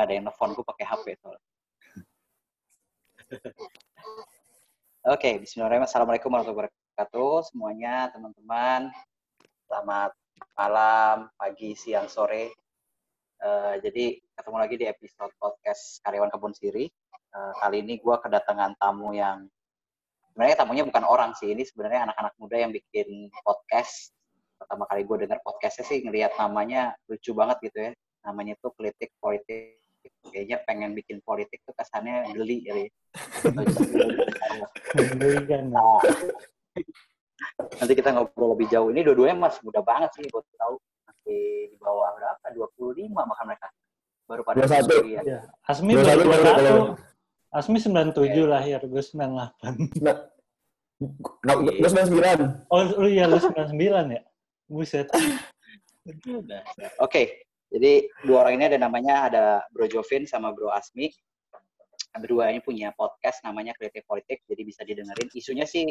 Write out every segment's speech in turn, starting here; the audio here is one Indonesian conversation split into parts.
Nggak ada yang nelfon gue pakai HP soalnya. Oke, Bismillahirrahmanirrahim. Assalamualaikum warahmatullahi wabarakatuh. Semuanya, teman-teman. Selamat malam, pagi, siang, sore. Uh, jadi, ketemu lagi di episode podcast Karyawan Kebun Siri. Uh, kali ini gue kedatangan tamu yang sebenarnya tamunya bukan orang sih. Ini sebenarnya anak-anak muda yang bikin podcast. Pertama kali gue dengar podcastnya sih ngeliat namanya lucu banget gitu ya. Namanya tuh Kritik Politik kayaknya pengen bikin politik tuh kesannya geli kali. Kan. nah, nanti kita ngobrol lebih jauh. Ini dua-duanya mas muda banget sih, gue tahu masih di bawah berapa? 25 bahkan mereka. Baru pada 21. Ya. Asmi baru 21. Asmi 97 yeah. lahir, gue 98. Nah, nah, gue 99. Oh, lu iya, lu 99 ya? Buset. Oke, okay. Jadi dua orang ini ada namanya ada Bro Jovin sama Bro Asmi. Berdua ini punya podcast namanya Kreatif Politik, jadi bisa didengerin. Isunya sih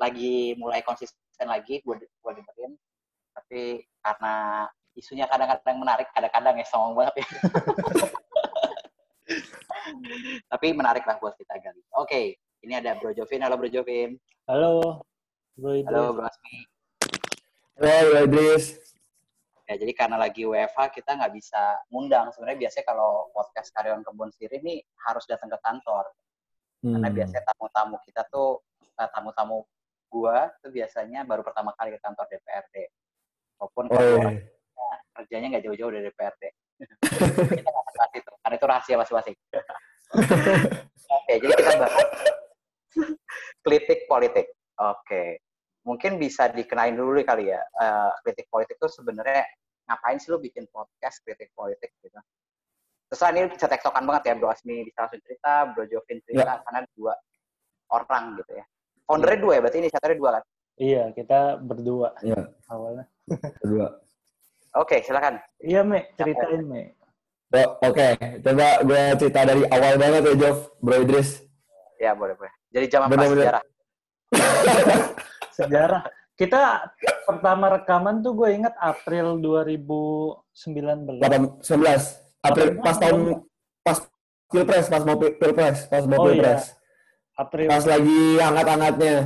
lagi mulai konsisten lagi, gue gue dengerin. Tapi karena isunya kadang-kadang menarik, kadang-kadang ya songong banget ya. Tapi menarik lah buat kita gali. Oke, okay, ini ada Bro Jovin. Halo Bro Jovin. Halo. Bro Idris. Halo Bro Asmi. Halo Bro Idris. Ya, jadi karena lagi WFH kita nggak bisa ngundang. Sebenarnya biasanya kalau podcast karyawan kebun siri ini harus datang ke kantor. Hmm. Karena biasanya tamu-tamu kita tuh eh, tamu-tamu gua tuh biasanya baru pertama kali ke kantor DPRD. Walaupun oh, iya. kerjanya nggak jauh-jauh dari DPRD. kita itu, karena itu rahasia masing-masing. Oke, jadi kita bahas kritik politik. Oke mungkin bisa dikenalin dulu kali ya uh, kritik politik itu sebenarnya ngapain sih lo bikin podcast kritik politik gitu? Terus ini bisa tektokan banget ya Bro Asmi bisa langsung cerita Bro Jovin cerita ya. karena dua orang gitu ya. Foundernya dua ya berarti ini inisiatornya dua kan? Iya kita berdua iya. awalnya. Berdua. Oke okay, silakan. Iya Me ceritain Me oh, oke. Okay. coba gue cerita dari awal banget ya Jov Bro Idris. Ya boleh boleh. Jadi zaman prasejarah sejarah. Kita pertama rekaman tuh gue ingat April 2019. 19. April pas tahun pas pilpres, pas mau pilpres, pas mau oh, pilpres. Iya. April. Pas lagi hangat-hangatnya.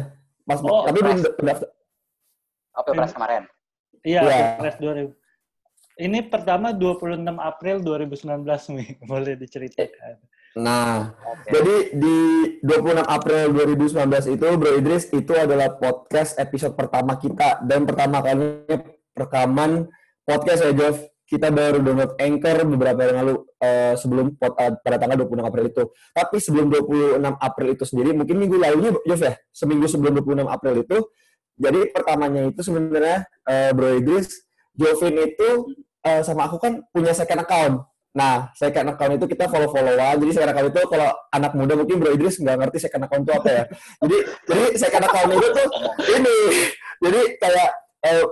Pas oh, tapi belum pendaftar. Oh, pilpres kemarin. Iya, ya. pilpres 2000. Ini pertama 26 April 2019 nih, boleh diceritakan. Nah, okay. jadi di 26 April 2019 itu Bro Idris itu adalah podcast episode pertama kita dan pertama kali rekaman podcast ya Jeff. Kita baru download Anchor beberapa hari lalu uh, sebelum pot, uh, pada tanggal 26 April itu. Tapi sebelum 26 April itu sendiri, mungkin minggu lalunya Jeff ya, seminggu sebelum 26 April itu, jadi pertamanya itu sebenarnya uh, Bro Idris, Jovin itu uh, sama aku kan punya second account Nah, second account itu kita follow-followan. Jadi second account itu kalau anak muda mungkin Bro Idris nggak ngerti second account itu apa ya. jadi jadi second account itu tuh ini. Jadi kayak eh,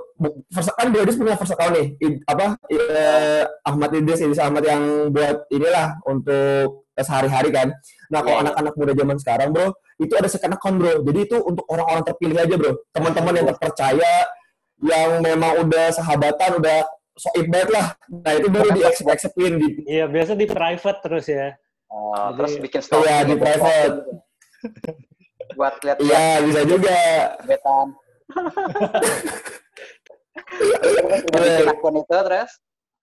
first, kan Bro Idris punya first account nih. apa eh, Ahmad Idris Idris Ahmad yang buat inilah untuk sehari-hari kan. Nah, kalau yeah. anak-anak muda zaman sekarang, Bro, itu ada second account, Bro. Jadi itu untuk orang-orang terpilih aja, Bro. Teman-teman yang terpercaya yang memang udah sahabatan, udah so banget lah. Nah itu baru di accept di. Iya biasa di private terus ya. Oh, Jadi, terus bikin story. Iya di private. Buat lihat. Iya bisa juga. Betan. bikin akun itu terus.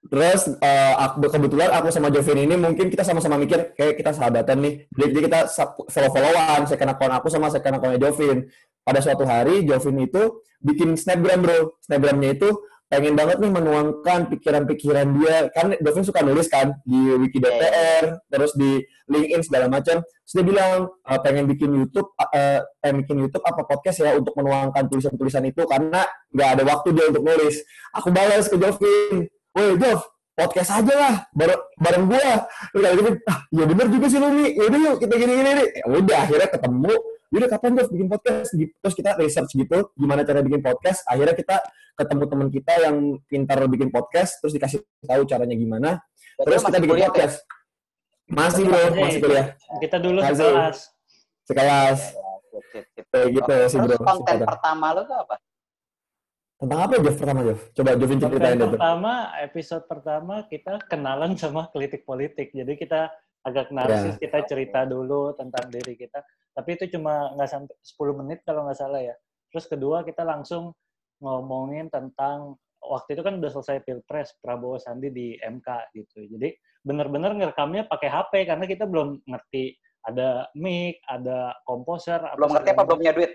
Terus uh, aku, kebetulan aku sama Jovin ini mungkin kita sama-sama mikir kayak kita sahabatan nih. Jadi kita follow-followan second account aku sama second accountnya Jovin. Pada suatu hari Jovin itu bikin snapgram bro. Snapgramnya itu pengen banget nih menuangkan pikiran-pikiran dia. Kan Dovin suka nulis kan di wiki.pr terus di LinkedIn segala macam. Dia bilang uh, pengen bikin YouTube uh, pengen bikin YouTube apa podcast ya untuk menuangkan tulisan-tulisan itu karena nggak ada waktu dia untuk nulis. Aku balas ke Dovin woi Dov podcast aja lah bareng bareng gua. Terus gitu ah ya bener juga sih lu nih yaudah yuk kita gini gini nih ya udah akhirnya ketemu yaudah kapan Dov bikin podcast? Terus kita research gitu gimana cara bikin podcast. Akhirnya kita ketemu teman kita yang pintar bikin podcast terus dikasih tahu caranya gimana. Berarti terus kita bikin podcast ya? masih bro masih kuliah. Kita dulu sekelas. Sekelas. Kayak gitu sih bro konten pertama lo tuh apa? Tentang apa Jeff pertama Jeff? Coba Jovin ceritain dulu. Pertama, episode pertama kita kenalan sama kritik politik. Jadi kita agak narsis, ya. kita cerita dulu tentang diri kita. Tapi itu cuma nggak sampai 10 menit kalau nggak salah ya. Terus kedua kita langsung ngomongin tentang waktu itu kan udah selesai pilpres Prabowo Sandi di MK gitu. Jadi benar-benar ngerekamnya pakai HP karena kita belum ngerti ada mic, ada komposer. Belum ngerti apa belum punya duit?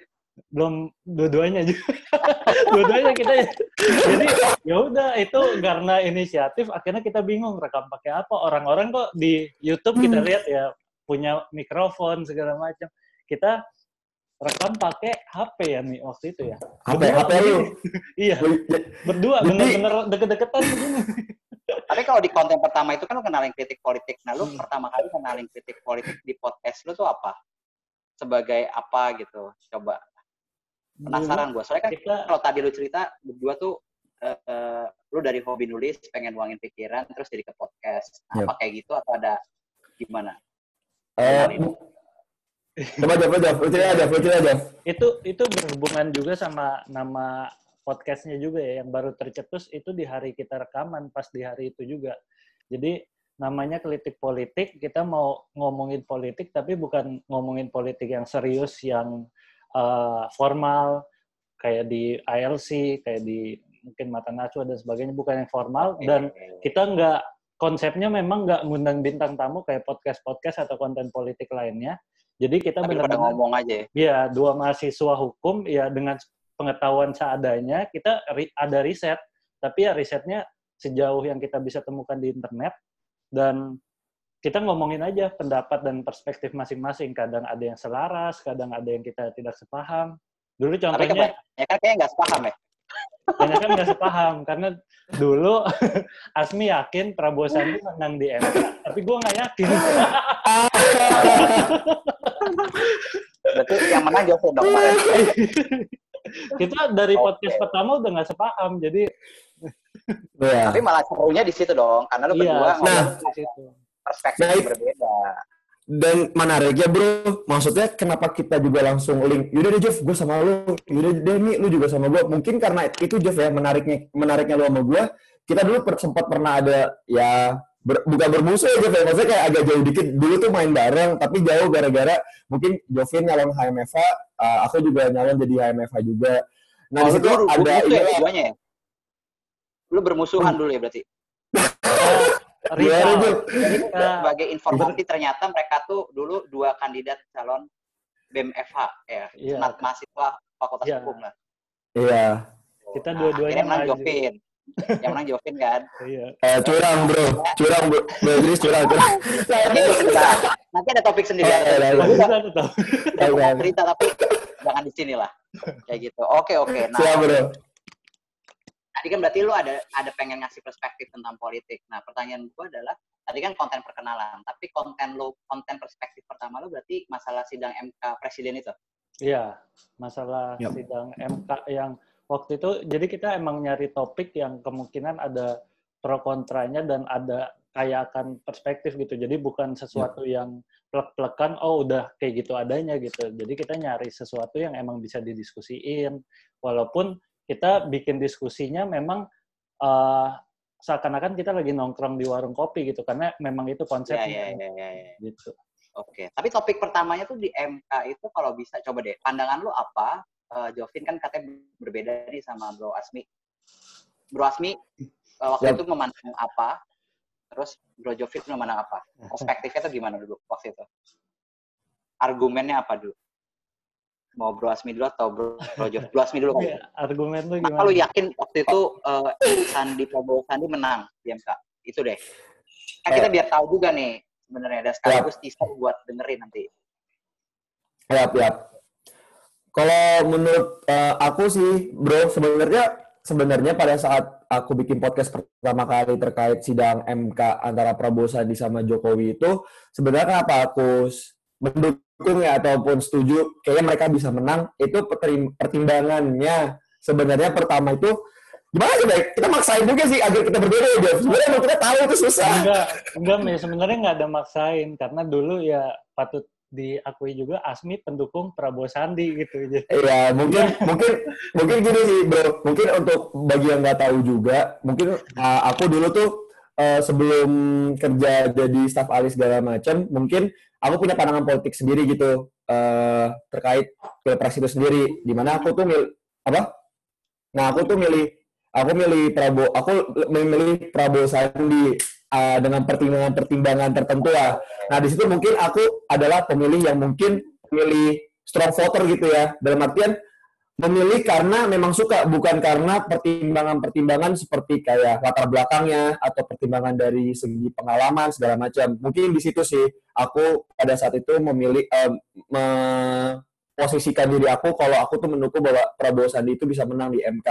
Belum dua-duanya juga dua-duanya kita ya. Jadi ya udah itu karena inisiatif akhirnya kita bingung rekam pakai apa. Orang-orang kok di YouTube kita hmm. lihat ya punya mikrofon segala macam. Kita rekam pakai HP ya nih waktu itu ya. HP HP lu? iya. Berdua bener-bener deket-deketan begini. Tapi kalau di konten pertama itu kan lu kenalin kritik politik. Nah lu hmm. pertama kali kenalin kritik politik di podcast lu tuh apa? Sebagai apa gitu? Coba penasaran gue soalnya kan kita, kalau tadi lu cerita berdua tuh uh, lu dari hobi nulis pengen nuangin pikiran terus jadi ke podcast. Yep. apa kayak gitu atau ada gimana? Uh, coba coba coba cerita aja cerita aja itu itu berhubungan juga sama nama podcastnya juga ya yang baru tercetus itu di hari kita rekaman pas di hari itu juga. Jadi namanya kritik politik. Kita mau ngomongin politik tapi bukan ngomongin politik yang serius yang uh, formal kayak di ILC, kayak di mungkin mata Najwa dan sebagainya bukan yang formal dan kita nggak konsepnya memang nggak ngundang bintang tamu kayak podcast podcast atau konten politik lainnya. Jadi kita benar-benar ngomong aja. Ya dua mahasiswa hukum ya dengan pengetahuan seadanya kita ada riset tapi ya risetnya sejauh yang kita bisa temukan di internet dan kita ngomongin aja pendapat dan perspektif masing-masing. Kadang ada yang selaras, kadang ada yang kita tidak sepaham. Dulu contohnya... ya kan kayak nggak sepaham ya? Banyak kan nggak sepaham. Karena dulu Asmi yakin Prabowo Sandi menang di MK, tapi gue nggak yakin. Berarti yang menang Jokowi dong, Kita dari podcast okay. pertama udah nggak sepaham, jadi... Yeah. Tapi malah serunya di situ dong, karena lu yeah, berdua nah, di situ perspektif nah, berbeda. Dan menariknya bro, maksudnya kenapa kita juga langsung link, yaudah deh Jeff, gue sama lu, yaudah deh nih, lu juga sama gue. Mungkin karena itu Jeff ya, menariknya menariknya lu sama gue, kita dulu per, sempat pernah ada ya ber, bukan bermusuh ya Jeff ya, maksudnya kayak agak jauh dikit. Dulu tuh main bareng, tapi jauh gara-gara mungkin Jovin nyalon HMFA, uh, eh, aku juga nyalon jadi HMFA juga. Nah, oh, di situ ada ya, ya? Lu bermusuhan hmm. dulu ya berarti? Rizal. Jadi sebagai informasi ternyata mereka tuh dulu dua kandidat calon BEM FH ya, yeah. senat mahasiswa Fakultas yeah. Hukum lah. Iya. Kita dua-duanya menang Jovin. yang menang Jovin kan? Iya. Eh, curang bro, curang bro, bro curang, curang. Nanti ada topik sendiri. Eh, ada, ada. cerita tapi jangan di sini lah. Kayak gitu. Oke oke. Nah, Siap bro tadi kan berarti lu ada ada pengen ngasih perspektif tentang politik. Nah, pertanyaan gue adalah tadi kan konten perkenalan, tapi konten lu konten perspektif pertama lu berarti masalah sidang MK presiden itu. Iya, masalah yep. sidang MK yang waktu itu jadi kita emang nyari topik yang kemungkinan ada pro kontranya dan ada kayak akan perspektif gitu. Jadi bukan sesuatu yep. yang plek-plekan oh udah kayak gitu adanya gitu. Jadi kita nyari sesuatu yang emang bisa didiskusiin walaupun kita bikin diskusinya memang uh, seakan-akan kita lagi nongkrong di warung kopi gitu karena memang itu konsepnya ya, ya, ya, ya. gitu. Oke, tapi topik pertamanya tuh di MK itu kalau bisa coba deh pandangan lu apa? Uh, Jovin kan katanya berbeda nih sama Bro Asmi. Bro Asmi uh, waktu yep. itu memandang apa? Terus Bro Jovin memandang apa? Perspektifnya tuh gimana dulu waktu itu? Argumennya apa dulu? Mau Bro Asmi dulu atau Bro, Bro, Bro Asmi dulu. Ya, argumen tuh gimana? Kalau yakin waktu itu uh, Sandi Prabowo Sandi menang di MK itu deh. Kan kita eh. biar tahu juga nih sebenarnya. Ada sekaligus ya. teaser buat dengerin nanti. Ya ya kalau menurut uh, aku sih bro sebenarnya sebenarnya pada saat aku bikin podcast pertama kali terkait sidang MK antara Prabowo Sandi sama Jokowi itu sebenarnya kenapa aku mendukung ya ataupun setuju kayaknya mereka bisa menang. Itu pertimbangannya. Sebenarnya pertama itu gimana sih baik kita maksain juga sih agar kita berbeda ya sebenarnya kalau kita tahu itu susah. Enggak enggak sebenarnya nggak ada maksain karena dulu ya patut diakui juga Asmi pendukung Prabowo Sandi gitu. Iya, mungkin mungkin mungkin gini sih, Bro. Mungkin untuk bagi yang nggak tahu juga, mungkin uh, aku dulu tuh uh, sebelum kerja jadi staf ahli segala macam, mungkin aku punya pandangan politik sendiri gitu uh, terkait pilpres itu sendiri. Di mana aku tuh mil apa? Nah, aku tuh milih aku milih Prabowo, aku memilih Prabowo Sandi uh, dengan pertimbangan-pertimbangan tertentu lah. Nah, di situ mungkin aku adalah pemilih yang mungkin memilih strong voter gitu ya. Dalam artian memilih karena memang suka, bukan karena pertimbangan-pertimbangan seperti kayak latar belakangnya atau pertimbangan dari segi pengalaman segala macam. Mungkin di situ sih aku pada saat itu memilih uh, memposisikan diri aku kalau aku tuh mendukung bahwa Prabowo Sandi itu bisa menang di MK.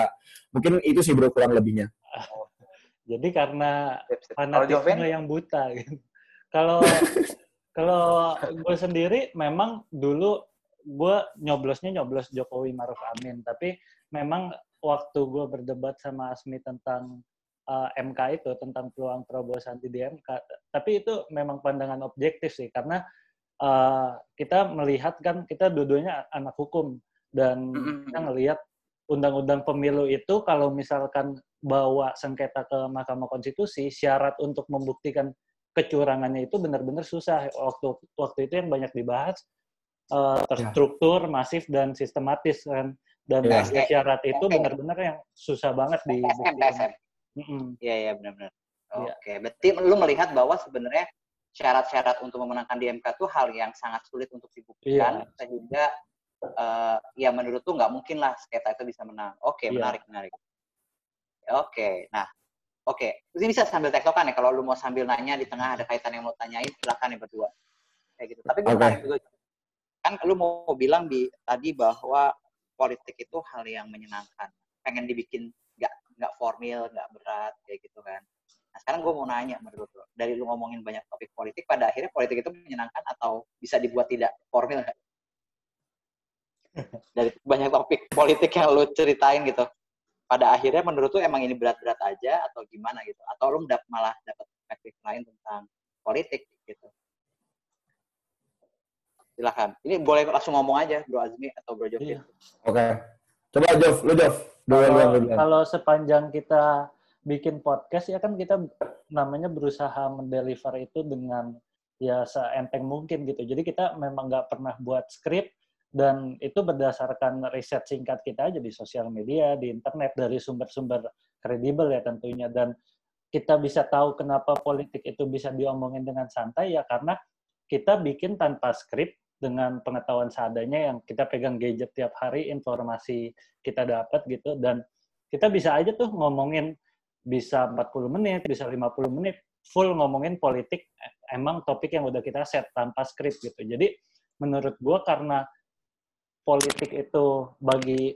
Mungkin itu sih bro kurang lebihnya. Jadi karena fanatisme yang buta gitu. Kalau kalau gue sendiri memang dulu gue nyoblosnya nyoblos Jokowi Maruf Amin, tapi memang waktu gue berdebat sama Asmi tentang uh, eh, MK itu tentang peluang Prabowo Sandi di MK, tapi itu memang pandangan objektif sih karena uh, kita melihat kan kita dua-duanya anak hukum dan kita ngelihat undang-undang pemilu itu kalau misalkan bawa sengketa ke Mahkamah Konstitusi, syarat untuk membuktikan kecurangannya itu benar-benar susah. Waktu waktu itu yang banyak dibahas uh, terstruktur, masif dan sistematis kan. Dan ya. syarat itu benar-benar yang susah banget dibuktikan. Iya iya benar-benar. Iya. Oke, berarti lu melihat bahwa sebenarnya syarat-syarat untuk memenangkan di MK itu hal yang sangat sulit untuk dibuktikan yeah. sehingga uh, ya menurut tuh nggak mungkin lah sengketa itu bisa menang. Oke, yeah. menarik menarik. Oke, nah, oke. Ini bisa sambil tektokan ya. Kalau lu mau sambil nanya di tengah ada kaitan yang mau tanyain, silakan ya berdua. Kayak gitu. Tapi gue okay. juga. Kan lu mau bilang di tadi bahwa politik itu hal yang menyenangkan. Pengen dibikin nggak nggak formil, nggak berat, kayak gitu kan. Nah, sekarang gue mau nanya menurut lo, dari lu ngomongin banyak topik politik, pada akhirnya politik itu menyenangkan atau bisa dibuat tidak nggak? dari banyak topik politik yang lu ceritain gitu pada akhirnya menurut tuh emang ini berat-berat aja atau gimana gitu atau lu dap, malah dapat perspektif lain tentang politik gitu silahkan. Ini boleh langsung ngomong aja bro Azmi atau bro Jovi iya. oke. Okay. coba Jov lu Jov. Kalau, kalau sepanjang kita bikin podcast ya kan kita namanya berusaha mendeliver itu dengan ya seenteng mungkin gitu. Jadi kita memang nggak pernah buat skrip dan itu berdasarkan riset singkat kita aja di sosial media, di internet dari sumber-sumber kredibel ya tentunya. Dan kita bisa tahu kenapa politik itu bisa diomongin dengan santai ya karena kita bikin tanpa skrip dengan pengetahuan seadanya yang kita pegang gadget tiap hari informasi kita dapat gitu dan kita bisa aja tuh ngomongin bisa 40 menit, bisa 50 menit full ngomongin politik emang topik yang udah kita set tanpa skrip gitu. Jadi menurut gue karena politik itu bagi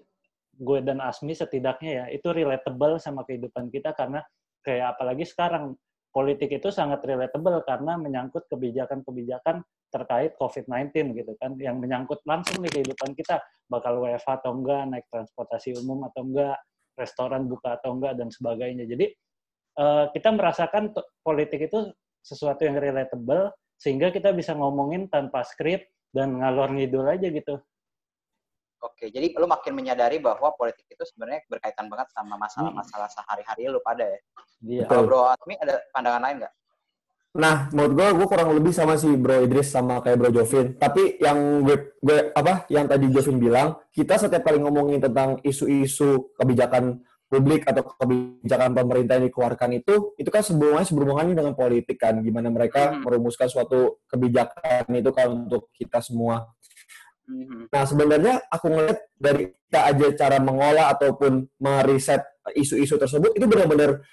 gue dan Asmi setidaknya ya itu relatable sama kehidupan kita karena kayak apalagi sekarang politik itu sangat relatable karena menyangkut kebijakan-kebijakan terkait COVID-19 gitu kan yang menyangkut langsung di kehidupan kita. Bakal WFH atau enggak naik transportasi umum atau enggak restoran buka atau enggak dan sebagainya. Jadi uh, kita merasakan politik itu sesuatu yang relatable sehingga kita bisa ngomongin tanpa skrip dan ngalor ngidul aja gitu Oke, jadi lu makin menyadari bahwa politik itu sebenarnya berkaitan banget sama masalah-masalah sehari-hari lu pada ya. Iya. Kalau Bro Atmi ada pandangan lain nggak? Nah, menurut gue, gue kurang lebih sama si Bro Idris sama kayak Bro Jovin. Tapi yang gue, gue apa, yang tadi Jovin bilang, kita setiap kali ngomongin tentang isu-isu kebijakan publik atau kebijakan pemerintah yang dikeluarkan itu, itu kan sebelumnya sebelumnya dengan politik kan, gimana mereka hmm. merumuskan suatu kebijakan itu kan untuk kita semua. Mm-hmm. Nah sebenarnya aku ngeliat dari kita aja cara mengolah ataupun meriset isu-isu tersebut itu benar-benar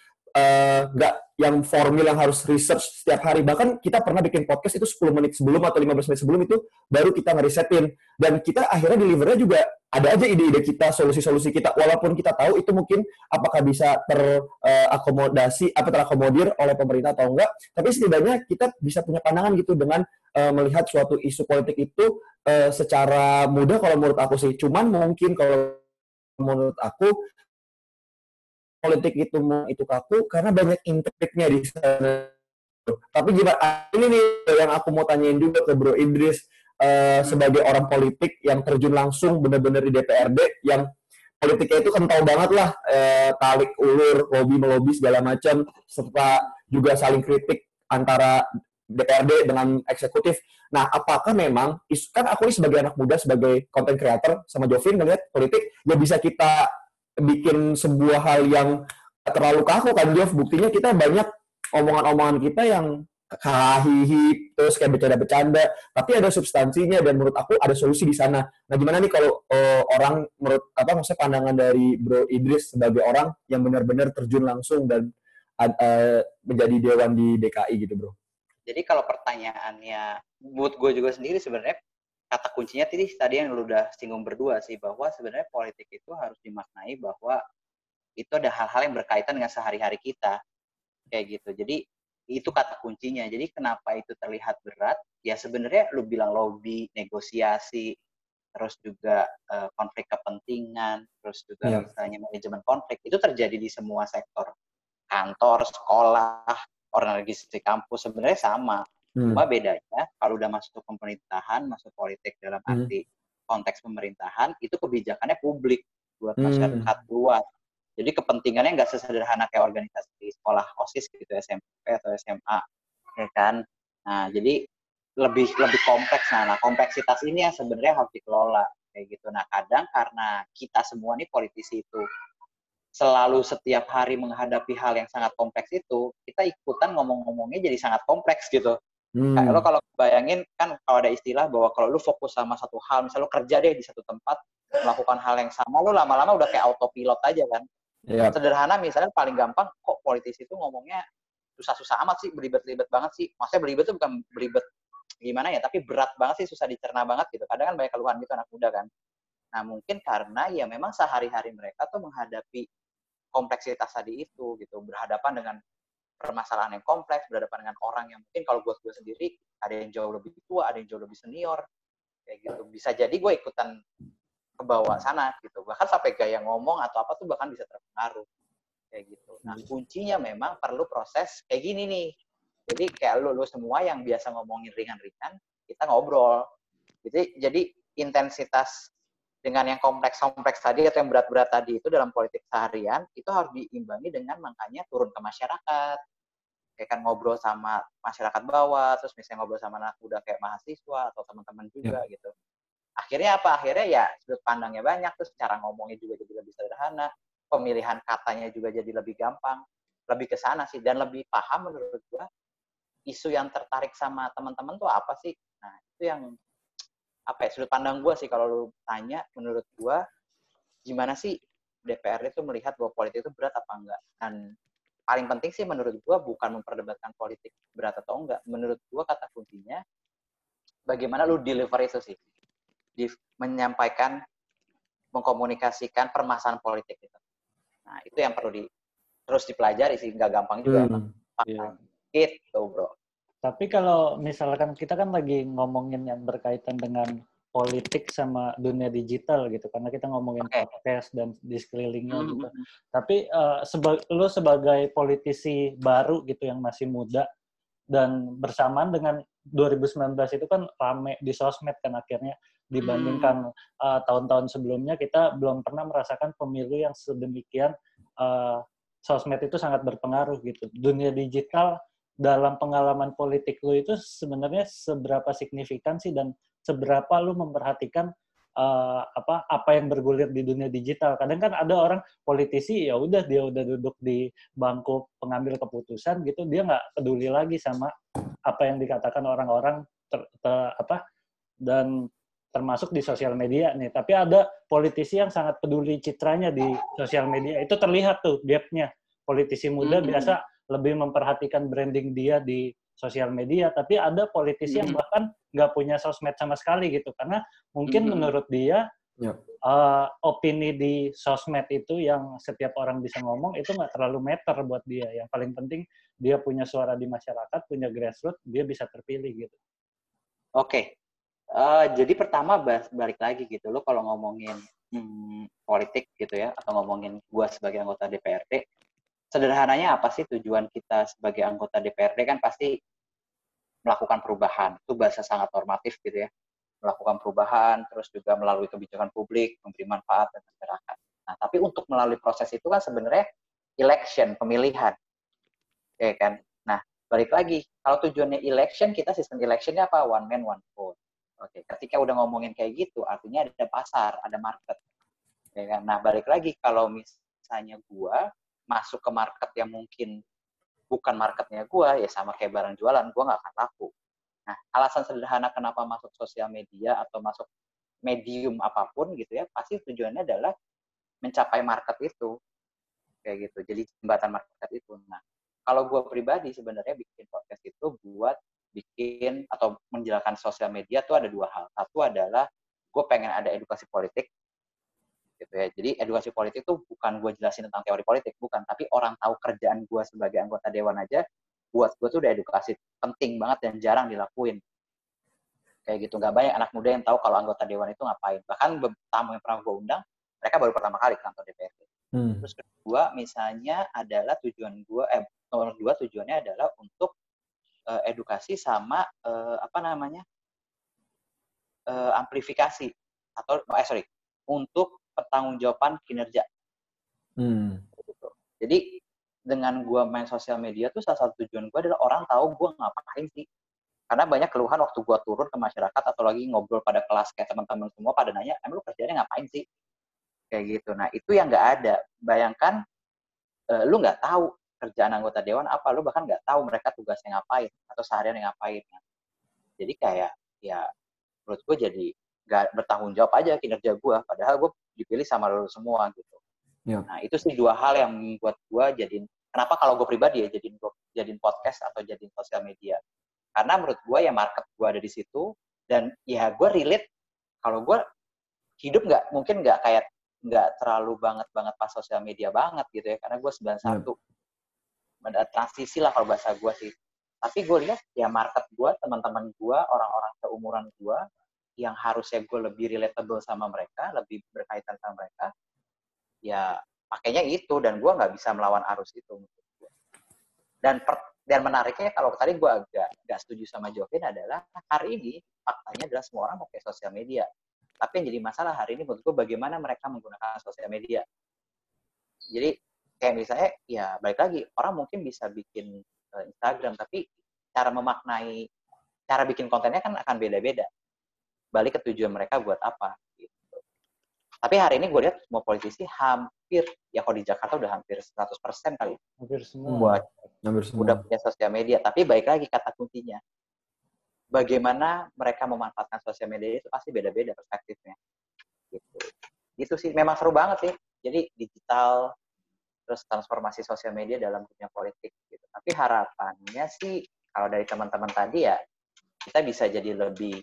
nggak uh, yang formil yang harus research setiap hari. Bahkan kita pernah bikin podcast itu 10 menit sebelum atau 15 menit sebelum itu baru kita ngerisetin. Dan kita akhirnya delivernya juga ada aja ide-ide kita, solusi-solusi kita. Walaupun kita tahu itu mungkin apakah bisa terakomodasi, apa terakomodir oleh pemerintah atau enggak. Tapi setidaknya kita bisa punya pandangan gitu dengan uh, melihat suatu isu politik itu uh, secara mudah kalau menurut aku sih. Cuman mungkin kalau menurut aku politik itu itu kaku karena banyak intriknya di sana. Tapi gimana? Ini nih yang aku mau tanyain juga ke Bro Idris. uh, sebagai orang politik yang terjun langsung benar-benar di DPRD yang politiknya itu kental banget lah eh, talik ulur lobby melobi segala macam serta juga saling kritik antara DPRD dengan eksekutif. Nah, apakah memang kan aku ini sebagai anak muda sebagai content creator sama Jovin ngeliat politik ya bisa kita bikin sebuah hal yang terlalu kaku kan Jov? Buktinya kita banyak omongan-omongan kita yang hahihi terus kayak bercanda-bercanda tapi ada substansinya dan menurut aku ada solusi di sana. Nah gimana nih kalau uh, orang menurut apa maksudnya pandangan dari Bro Idris sebagai orang yang benar-benar terjun langsung dan uh, menjadi dewan di DKI gitu Bro? Jadi kalau pertanyaannya buat gue juga sendiri sebenarnya kata kuncinya tadi tadi yang lu udah singgung berdua sih bahwa sebenarnya politik itu harus dimaknai bahwa itu ada hal-hal yang berkaitan dengan sehari-hari kita kayak gitu jadi itu kata kuncinya. Jadi kenapa itu terlihat berat? Ya sebenarnya lu bilang lobby, negosiasi, terus juga uh, konflik kepentingan, terus juga yeah. misalnya manajemen konflik itu terjadi di semua sektor kantor, sekolah, organisasi kampus sebenarnya sama. Hmm. Cuma bedanya kalau udah masuk pemerintahan, masuk politik dalam hmm. arti konteks pemerintahan itu kebijakannya publik buat hmm. masyarakat hmm. luas. Jadi kepentingannya nggak sesederhana kayak organisasi di sekolah OSIS gitu SMP atau SMA, ya kan? Nah, jadi lebih lebih kompleks. Nah, nah kompleksitas ini yang sebenarnya harus dikelola kayak gitu. Nah, kadang karena kita semua nih politisi itu selalu setiap hari menghadapi hal yang sangat kompleks itu, kita ikutan ngomong-ngomongnya jadi sangat kompleks gitu. Hmm. Kayak lo kalau bayangin kan kalau ada istilah bahwa kalau lu fokus sama satu hal, misalnya lo kerja deh di satu tempat melakukan hal yang sama, lo lama-lama udah kayak autopilot aja kan. Yep. Sederhana misalnya paling gampang kok politisi itu ngomongnya susah-susah amat sih, beribet-ribet banget sih. Maksudnya beribet itu bukan beribet gimana ya, tapi berat banget sih, susah dicerna banget gitu. Kadang kan banyak keluhan gitu anak muda kan. Nah mungkin karena ya memang sehari-hari mereka tuh menghadapi kompleksitas tadi itu gitu, berhadapan dengan permasalahan yang kompleks, berhadapan dengan orang yang mungkin kalau buat gue sendiri ada yang jauh lebih tua, ada yang jauh lebih senior, kayak gitu. Bisa jadi gue ikutan ke bawah sana gitu. Bahkan sampai gaya ngomong atau apa tuh bahkan bisa terpengaruh kayak gitu. Nah hmm. kuncinya memang perlu proses kayak gini nih. Jadi kayak lu lu semua yang biasa ngomongin ringan-ringan kita ngobrol. Jadi jadi intensitas dengan yang kompleks-kompleks tadi atau yang berat-berat tadi itu dalam politik seharian itu harus diimbangi dengan makanya turun ke masyarakat kayak kan ngobrol sama masyarakat bawah terus misalnya ngobrol sama anak muda kayak mahasiswa atau teman-teman juga ya. gitu. Akhirnya apa? Akhirnya ya sudut pandangnya banyak terus cara ngomongnya juga jadi lebih sederhana pemilihan katanya juga jadi lebih gampang lebih ke sana sih dan lebih paham menurut gua isu yang tertarik sama teman-teman tuh apa sih? Nah itu yang apa ya sudut pandang gua sih kalau lu tanya menurut gua gimana sih DPR itu melihat bahwa politik itu berat apa enggak? Dan paling penting sih menurut gua bukan memperdebatkan politik berat atau enggak menurut gua kata kuncinya bagaimana lu deliver itu sih di, menyampaikan, mengkomunikasikan permasalahan politik itu. Nah, itu yang perlu di, terus dipelajari sih, nggak gampang juga. Hmm, yeah. Gitu, bro. Tapi kalau misalkan kita kan lagi ngomongin yang berkaitan dengan politik sama dunia digital gitu karena kita ngomongin okay. podcast dan di sekelilingnya mm -hmm. gitu. Tapi uh, seba lu sebagai politisi baru gitu yang masih muda dan bersamaan dengan 2019 itu kan rame di sosmed kan akhirnya dibandingkan hmm. uh, tahun-tahun sebelumnya kita belum pernah merasakan pemilu yang sedemikian uh, sosmed itu sangat berpengaruh gitu. Dunia digital dalam pengalaman politik lu itu sebenarnya seberapa signifikan sih dan seberapa lu memperhatikan uh, apa apa yang bergulir di dunia digital. Kadang kan ada orang politisi ya udah dia udah duduk di bangku pengambil keputusan gitu, dia nggak peduli lagi sama apa yang dikatakan orang-orang ter, ter, apa dan termasuk di sosial media nih. Tapi ada politisi yang sangat peduli citranya di sosial media. Itu terlihat tuh gapnya. Politisi muda hmm. biasa lebih memperhatikan branding dia di sosial media, tapi ada politisi hmm. yang bahkan nggak punya sosmed sama sekali gitu, karena mungkin hmm. menurut dia yep. uh, opini di sosmed itu yang setiap orang bisa ngomong itu nggak terlalu meter buat dia. Yang paling penting dia punya suara di masyarakat, punya grassroots, dia bisa terpilih gitu. Oke, Uh, jadi pertama balik lagi gitu lo kalau ngomongin hmm, politik gitu ya atau ngomongin gua sebagai anggota DPRD sederhananya apa sih tujuan kita sebagai anggota DPRD kan pasti melakukan perubahan itu bahasa sangat normatif gitu ya melakukan perubahan, terus juga melalui kebijakan publik, memberi manfaat dan masyarakat. Nah, tapi untuk melalui proses itu kan sebenarnya election, pemilihan. Ya kan? Nah, balik lagi, kalau tujuannya election, kita sistem electionnya apa? One man, one vote. Oke, ketika udah ngomongin kayak gitu, artinya ada pasar, ada market. Ya kan? Nah, balik lagi, kalau misalnya gua masuk ke market yang mungkin bukan marketnya gua, ya sama kayak barang jualan, gua nggak akan laku Nah, alasan sederhana kenapa masuk sosial media atau masuk medium apa pun gitu ya, pasti tujuannya adalah mencapai market itu. Kayak gitu. Jadi jembatan market itu. Nah, kalau gue pribadi sebenarnya bikin podcast itu buat bikin atau menjelaskan sosial media tuh ada dua hal. Satu adalah gue pengen ada edukasi politik gitu ya. Jadi edukasi politik itu bukan gue jelasin tentang teori politik, bukan. Tapi orang tahu kerjaan gue sebagai anggota dewan aja, buat gue tuh udah edukasi penting banget dan jarang dilakuin kayak gitu nggak banyak anak muda yang tahu kalau anggota dewan itu ngapain bahkan tamu yang pernah gue undang mereka baru pertama kali ke kantor DPRD hmm. terus kedua misalnya adalah tujuan gue eh nomor dua tujuannya adalah untuk uh, edukasi sama uh, apa namanya uh, amplifikasi atau eh sorry untuk pertanggungjawaban kinerja. Hmm. jadi dengan gue main sosial media tuh salah satu tujuan gue adalah orang tahu gue ngapain sih. Karena banyak keluhan waktu gue turun ke masyarakat atau lagi ngobrol pada kelas kayak teman-teman semua pada nanya emang lu kerjanya ngapain sih? Kayak gitu. Nah itu yang nggak ada. Bayangkan uh, lu nggak tahu kerjaan anggota dewan apa lu bahkan nggak tahu mereka tugasnya ngapain atau seharian ngapain. Jadi kayak ya menurut gue jadi nggak bertanggung jawab aja kinerja gue padahal gue dipilih sama lu semua gitu Yeah. Nah itu sih dua hal yang membuat gue jadiin kenapa kalau gue pribadi ya jadiin jadiin podcast atau jadiin sosial media. Karena menurut gue ya market gue ada di situ dan ya gue relate kalau gue hidup nggak mungkin nggak kayak nggak terlalu banget banget pas sosial media banget gitu ya karena gue 91 yeah. ada transisi lah kalau bahasa gue sih tapi gue lihat ya market gue teman-teman gue orang-orang seumuran gue yang harusnya gue lebih relatable sama mereka lebih berkaitan sama mereka ya pakainya itu dan gue nggak bisa melawan arus itu dan per, dan menariknya kalau tadi gue agak nggak setuju sama Jovin adalah hari ini faktanya adalah semua orang pakai sosial media. Tapi yang jadi masalah hari ini menurut gue bagaimana mereka menggunakan sosial media. Jadi kayak misalnya ya baik lagi orang mungkin bisa bikin uh, Instagram tapi cara memaknai cara bikin kontennya kan akan beda-beda balik ke tujuan mereka buat apa tapi hari ini gue lihat semua politisi hampir, ya kalau di Jakarta udah hampir 100% kali. Hampir semua. Buat, hampir semua. Udah punya sosial media. Tapi baik lagi kata kuncinya. Bagaimana mereka memanfaatkan sosial media itu pasti beda-beda perspektifnya. Gitu. Itu sih memang seru banget sih. Jadi digital, terus transformasi sosial media dalam dunia politik. Gitu. Tapi harapannya sih kalau dari teman-teman tadi ya kita bisa jadi lebih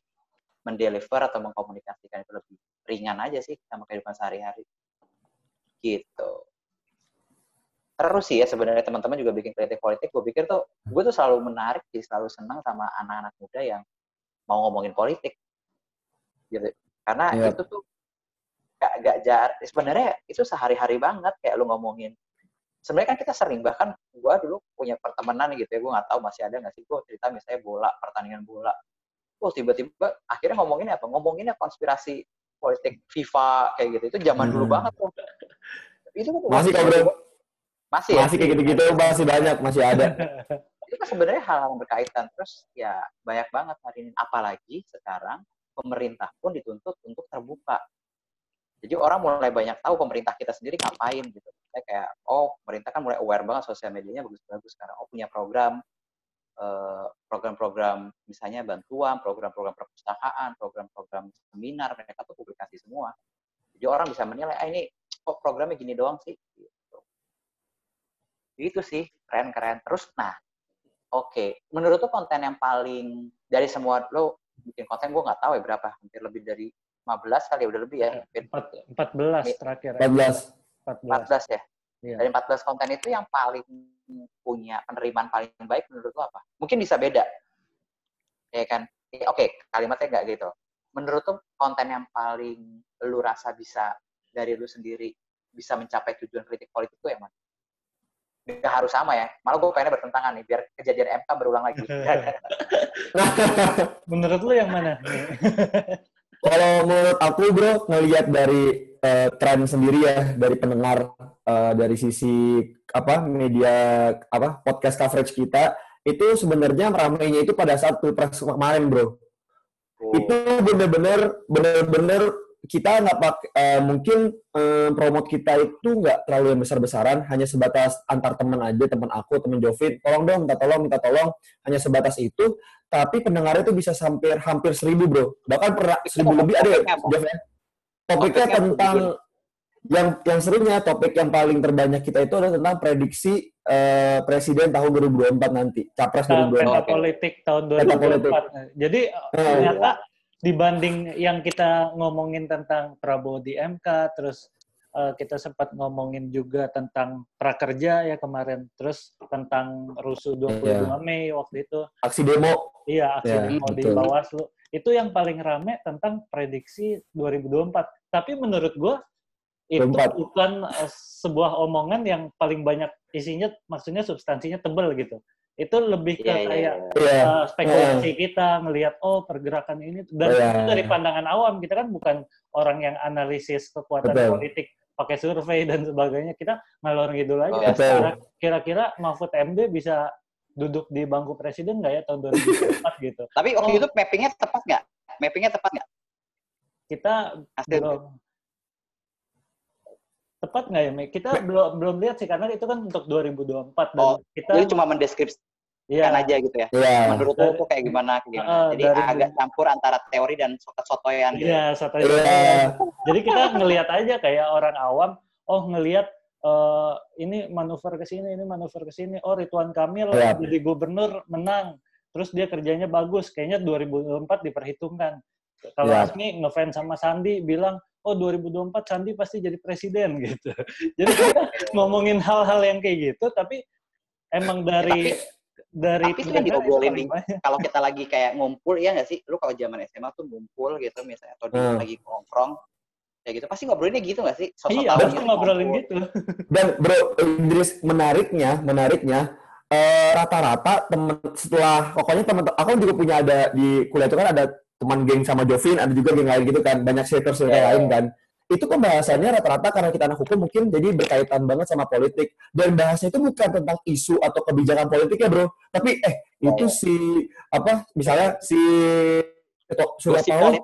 mendeliver atau mengkomunikasikan itu lebih ringan aja sih sama kehidupan sehari-hari. Gitu. Terus sih ya sebenarnya teman-teman juga bikin kreatif politik, gue pikir tuh gue tuh selalu menarik sih, selalu senang sama anak-anak muda yang mau ngomongin politik. Gitu. Karena yeah. itu tuh gak, gak jar, sebenarnya itu sehari-hari banget kayak lu ngomongin sebenarnya kan kita sering bahkan gue dulu punya pertemanan gitu ya gue nggak tahu masih ada nggak sih gue cerita misalnya bola pertandingan bola oh tiba-tiba akhirnya ngomonginnya apa? Ngomonginnya konspirasi politik FIFA kayak gitu. Itu zaman hmm. dulu banget tuh. Itu masih kok bro. Masih ya? Masih kayak gitu-gitu masih banyak, masih ada. itu kan sebenarnya hal yang berkaitan. Terus ya banyak banget hari ini. Apalagi sekarang pemerintah pun dituntut untuk terbuka. Jadi orang mulai banyak tahu pemerintah kita sendiri ngapain gitu. Kayak, oh pemerintah kan mulai aware banget sosial medianya bagus-bagus sekarang. Oh punya program, program-program misalnya bantuan, program-program perpustakaan, program-program seminar, mereka tuh publikasi semua. Jadi orang bisa menilai, ah ini kok programnya gini doang sih. Gitu. Itu sih, keren-keren. Terus, nah, oke. Okay. Menurut tuh konten yang paling, dari semua, lo bikin konten gue nggak tahu ya berapa, hampir lebih dari 15 kali, ya, udah lebih ya. 14 terakhir. 14. 14. 14 ya. Yeah. Dari 14 konten itu yang paling punya penerimaan paling baik menurut lo apa? Mungkin bisa beda. Ya kan? Oke, okay, kalimatnya nggak gitu. Menurut lo konten yang paling lu rasa bisa dari lu sendiri bisa mencapai tujuan kritik politik itu yang mana? Gak harus sama ya. Malah gue pengennya bertentangan nih, biar kejadian MK berulang lagi. menurut lu yang mana? Kalau menurut aku bro, ngelihat dari uh, tren sendiri ya, dari pendengar, uh, dari sisi apa media apa podcast coverage kita, itu sebenarnya ramainya itu pada saat pilpres kemarin bro. Oh. Itu bener-bener bener-bener kita nggak pakai uh, mungkin uh, promote kita itu nggak terlalu yang besar-besaran hanya sebatas antar teman aja teman aku teman Jovin. Tolong dong minta tolong minta tolong hanya sebatas itu. Tapi pendengarnya itu bisa sampai hampir seribu bro. Bahkan pernah seribu lebih ada ya Jovin topiknya tentang yang yang seringnya topik yang paling terbanyak kita itu adalah tentang prediksi uh, presiden tahun 2024 nanti capres nah, 2024 politik tahun 2024 politik. jadi uh, ternyata dibanding yang kita ngomongin tentang Prabowo di MK, terus uh, kita sempat ngomongin juga tentang prakerja ya kemarin, terus tentang rusuh 22 yeah. Mei waktu itu. Aksi demo. Iya, aksi yeah, demo betul. di Bawaslu. Itu yang paling rame tentang prediksi 2024. Tapi menurut gue itu 24. bukan uh, sebuah omongan yang paling banyak isinya, maksudnya substansinya tebel gitu itu lebih ke yeah, iya, kayak yeah, yeah. Uh, spekulasi yeah. kita ngelihat oh pergerakan ini dan yeah. itu dari pandangan awam kita kan bukan orang yang analisis kekuatan Betul. politik pakai survei dan sebagainya kita ngalor ngidul aja kira-kira Mahfud MD bisa duduk di bangku presiden nggak ya tahun 2024 gitu tapi waktu oh. itu mappingnya tepat nggak mappingnya tepat nggak kita Hasil. belum tepat nggak ya kita belum belum lihat sih karena itu kan untuk 2024 dan oh, kita jadi cuma mendeskripsi yeah. aja gitu ya. Yeah. Menurut lo tuh kayak gimana? Kayak gimana? Uh, Jadi dari, agak campur antara teori dan sotoyan gitu. Iya, sotoyan. Yeah. Jadi kita ngelihat aja kayak orang awam, oh ngelihat uh, ini manuver ke sini, ini manuver ke sini. Oh Ridwan Kamil yeah. jadi gubernur menang. Terus dia kerjanya bagus. Kayaknya 2024 diperhitungkan. Kalau yeah. Asmi ngefans sama Sandi bilang, oh 2024 Sandi pasti jadi presiden gitu. Jadi kita ngomongin hal-hal yang kayak gitu, tapi emang dari tapi, dari tapi itu kan diobrolin nih. kalau kita lagi kayak ngumpul ya nggak sih? Lu kalau zaman SMA tuh ngumpul gitu misalnya atau hmm. lagi nongkrong kayak gitu. Pasti ngobrolinnya gitu nggak sih? Sosok iya pasti ngobrolin gitu. Dan bro Idris menariknya menariknya eh, rata-rata uh, temen setelah pokoknya teman aku juga punya ada di kuliah itu kan ada teman geng sama Jovin ada juga geng lain gitu kan banyak circle circle yeah. lain kan. Itu pembahasannya rata-rata karena kita anak hukum mungkin jadi berkaitan banget sama politik. Dan bahasnya itu bukan tentang isu atau kebijakan politik ya bro. Tapi eh itu oh. si apa misalnya si Ketua Surya Paloh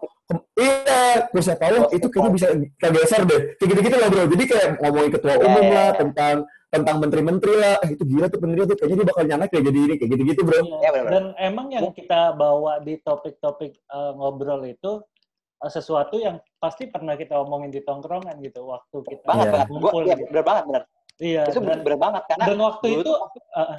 iya Surya Paloh itu kayaknya bisa kegeser deh. Kayak gitu-gitu lah bro. Jadi kayak ngomongin ketua iya, umum iya, lah iya. tentang tentang menteri-menteri lah. Eh, itu gila tuh menteri tuh. Kayaknya dia bakal nyana kayak jadi ini kayak gitu-gitu bro. Ya, dan emang yang kita bawa di topik-topik uh, ngobrol itu Eh, sesuatu yang pasti pernah kita omongin di tongkrongan gitu waktu kita banget, banget. Gua, iya, bener banget bener. Iya itu bener, bener banget karena dan waktu itu uh,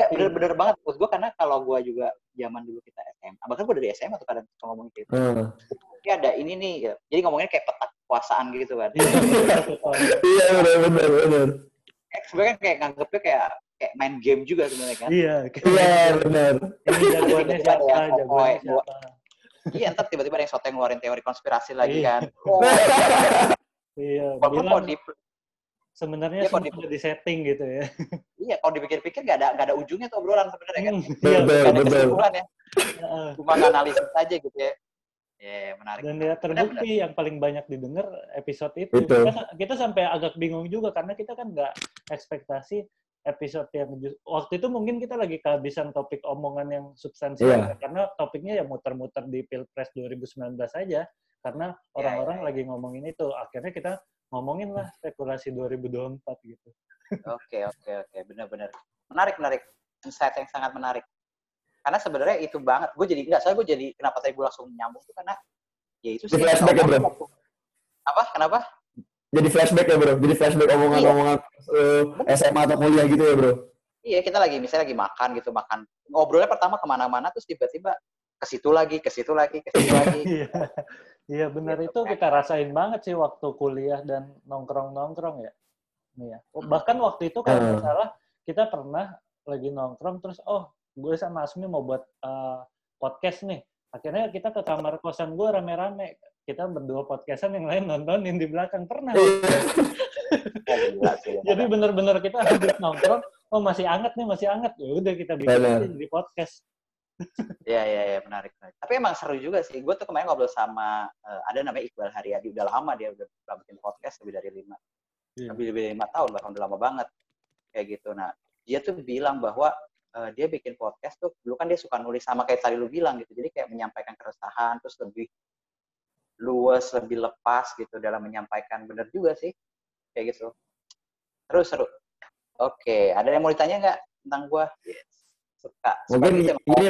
bener-bener banget maksud gue karena kalau gue juga zaman dulu kita SMA bahkan gue dari SMA tuh kadang ngomong gitu. Hmm. Ini ada ini nih gitu. jadi ngomongnya kayak petak kekuasaan gitu kan. Iya benar benar benar sebenarnya kayak nganggepnya kayak kayak main game juga sebenarnya kan. Iya iya benar ini jagoannya siapa jagoannya siapa. Iya ntar tiba-tiba ada yang soteng ngeluarin teori konspirasi lagi iya. kan. Oh. iya bilang, di sebenarnya ya, semua di, udah setting gitu ya. Iya kalau dipikir-pikir gak ada gak ada ujungnya tuh obrolan sebenarnya kan. Hmm, iya, betul, ada kesimpulan ya. Cuma analisis aja gitu ya Ya, yeah, menarik. Dan ya terbukti benar. yang paling banyak didengar episode itu. Kita, kita sampai agak bingung juga karena kita kan nggak ekspektasi episode yang waktu itu mungkin kita lagi kehabisan topik omongan yang substansial yeah. karena topiknya ya muter-muter di Pilpres 2019 aja karena iya, orang-orang yeah, yeah, lagi ngomongin itu akhirnya kita ngomongin lah spekulasi 2024 gitu. Oke oke oke benar-benar menarik menarik insight yang sangat menarik karena sebenarnya itu banget. Gue jadi nggak saya gue jadi kenapa tadi gue langsung nyambung tuh karena ya itu sih flashback ya bro? apa? Kenapa? Jadi flashback ya bro? Jadi flashback omongan-omongan iya. uh, SMA atau kuliah gitu ya bro? Iya kita lagi misalnya lagi makan gitu makan. Ngobrolnya pertama ke mana-mana terus tiba-tiba ke situ lagi ke situ lagi ke situ lagi. Iya, iya benar gitu, itu kan. kita rasain banget sih waktu kuliah dan nongkrong-nongkrong ya Iya. Bahkan waktu itu kalau nggak salah kita pernah lagi nongkrong terus oh gue sama Asmi mau buat uh, podcast nih. Akhirnya kita ke kamar kosan gue rame-rame kita berdua podcastan yang lain nontonin di belakang pernah. Jadi benar-benar kita habis nongkrong, oh masih anget nih, masih anget. Ya udah kita bikin di podcast. Iya, iya, iya, menarik, menarik. Tapi emang seru juga sih. Gue tuh kemarin ngobrol sama, uh, ada namanya Iqbal Haryadi, udah lama dia udah, bikin podcast lebih dari lima. Yeah. Lebih dari lima tahun, bahkan udah lama banget. Kayak gitu. Nah, dia tuh bilang bahwa uh, dia bikin podcast tuh, dulu kan dia suka nulis sama kayak tadi lu bilang gitu. Jadi kayak menyampaikan keresahan, terus lebih luas, lebih lepas gitu dalam menyampaikan. Bener juga sih. Kayak gitu. Terus seru. Oke, ada yang mau ditanya nggak tentang gue? Yes. Suka. Mungkin ini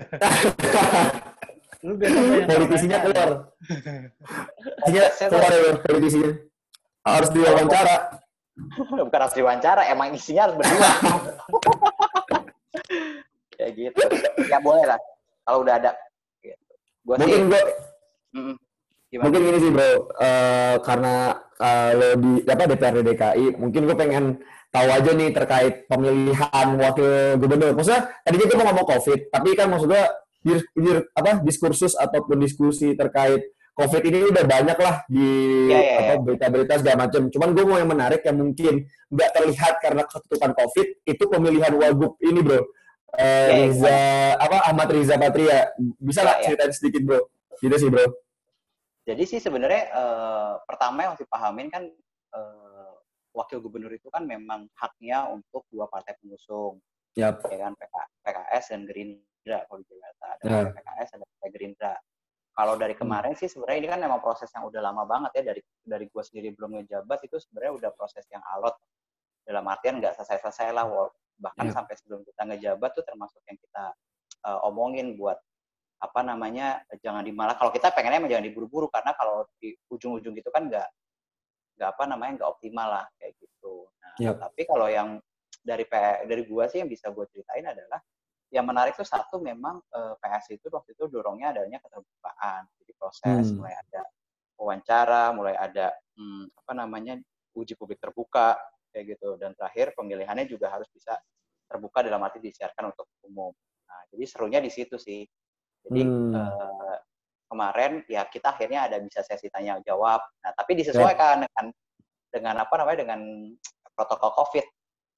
Lu politisinya keluar. Politisinya keluar ya politisinya. Harus diwawancara. Bukan harus diwawancara, emang isinya harus berdua. Gitu. Ya boleh lah. Kalau udah ada. Gitu. Gua Mungkin gue mm, Mungkin ini sih bro, uh, karena kalau di apa DPRD DKI, mungkin gue pengen tahu aja nih terkait pemilihan wakil gubernur. Maksudnya tadinya kita mau ngomong COVID, tapi kan maksudnya di, di, apa diskursus ataupun diskusi terkait COVID ini udah banyak lah di yeah, yeah, ya. berita-berita segala macam. Cuman gue mau yang menarik yang mungkin nggak terlihat karena ketutupan COVID itu pemilihan wagub ini bro. Uh, yeah, Riza apa Ahmad Riza Patria bisa lah yeah, ceritain sedikit bro. Gitu sih bro. Jadi sih sebenarnya uh, pertama yang harus dipahamin kan uh, wakil gubernur itu kan memang haknya untuk dua partai pengusung. Yep. Ya kan PKS dan Gerindra kalau di Jakarta. Ada yeah. PKS ada Partai Gerindra. Kalau dari kemarin hmm. sih sebenarnya ini kan memang proses yang udah lama banget ya dari dari gue sendiri belum ngejabat itu sebenarnya udah proses yang alot dalam artian nggak selesai-selesai lah bahkan yeah. sampai sebelum kita ngejabat tuh termasuk yang kita uh, omongin buat apa namanya jangan dimalah kalau kita pengennya jangan diburu-buru karena kalau di ujung-ujung gitu kan nggak nggak apa namanya nggak optimal lah kayak gitu. Nah, yep. tapi kalau yang dari P, dari gua sih yang bisa gua ceritain adalah yang menarik tuh satu memang eh, PS itu waktu itu dorongnya adanya keterbukaan. Jadi proses hmm. mulai ada wawancara, mulai ada hmm, apa namanya uji publik terbuka kayak gitu dan terakhir pemilihannya juga harus bisa terbuka dalam arti disiarkan untuk umum. Nah, jadi serunya di situ sih. Jadi hmm. eh, kemarin ya kita akhirnya ada bisa sesi tanya jawab. Nah, tapi disesuaikan yeah. dengan dengan apa namanya dengan protokol COVID.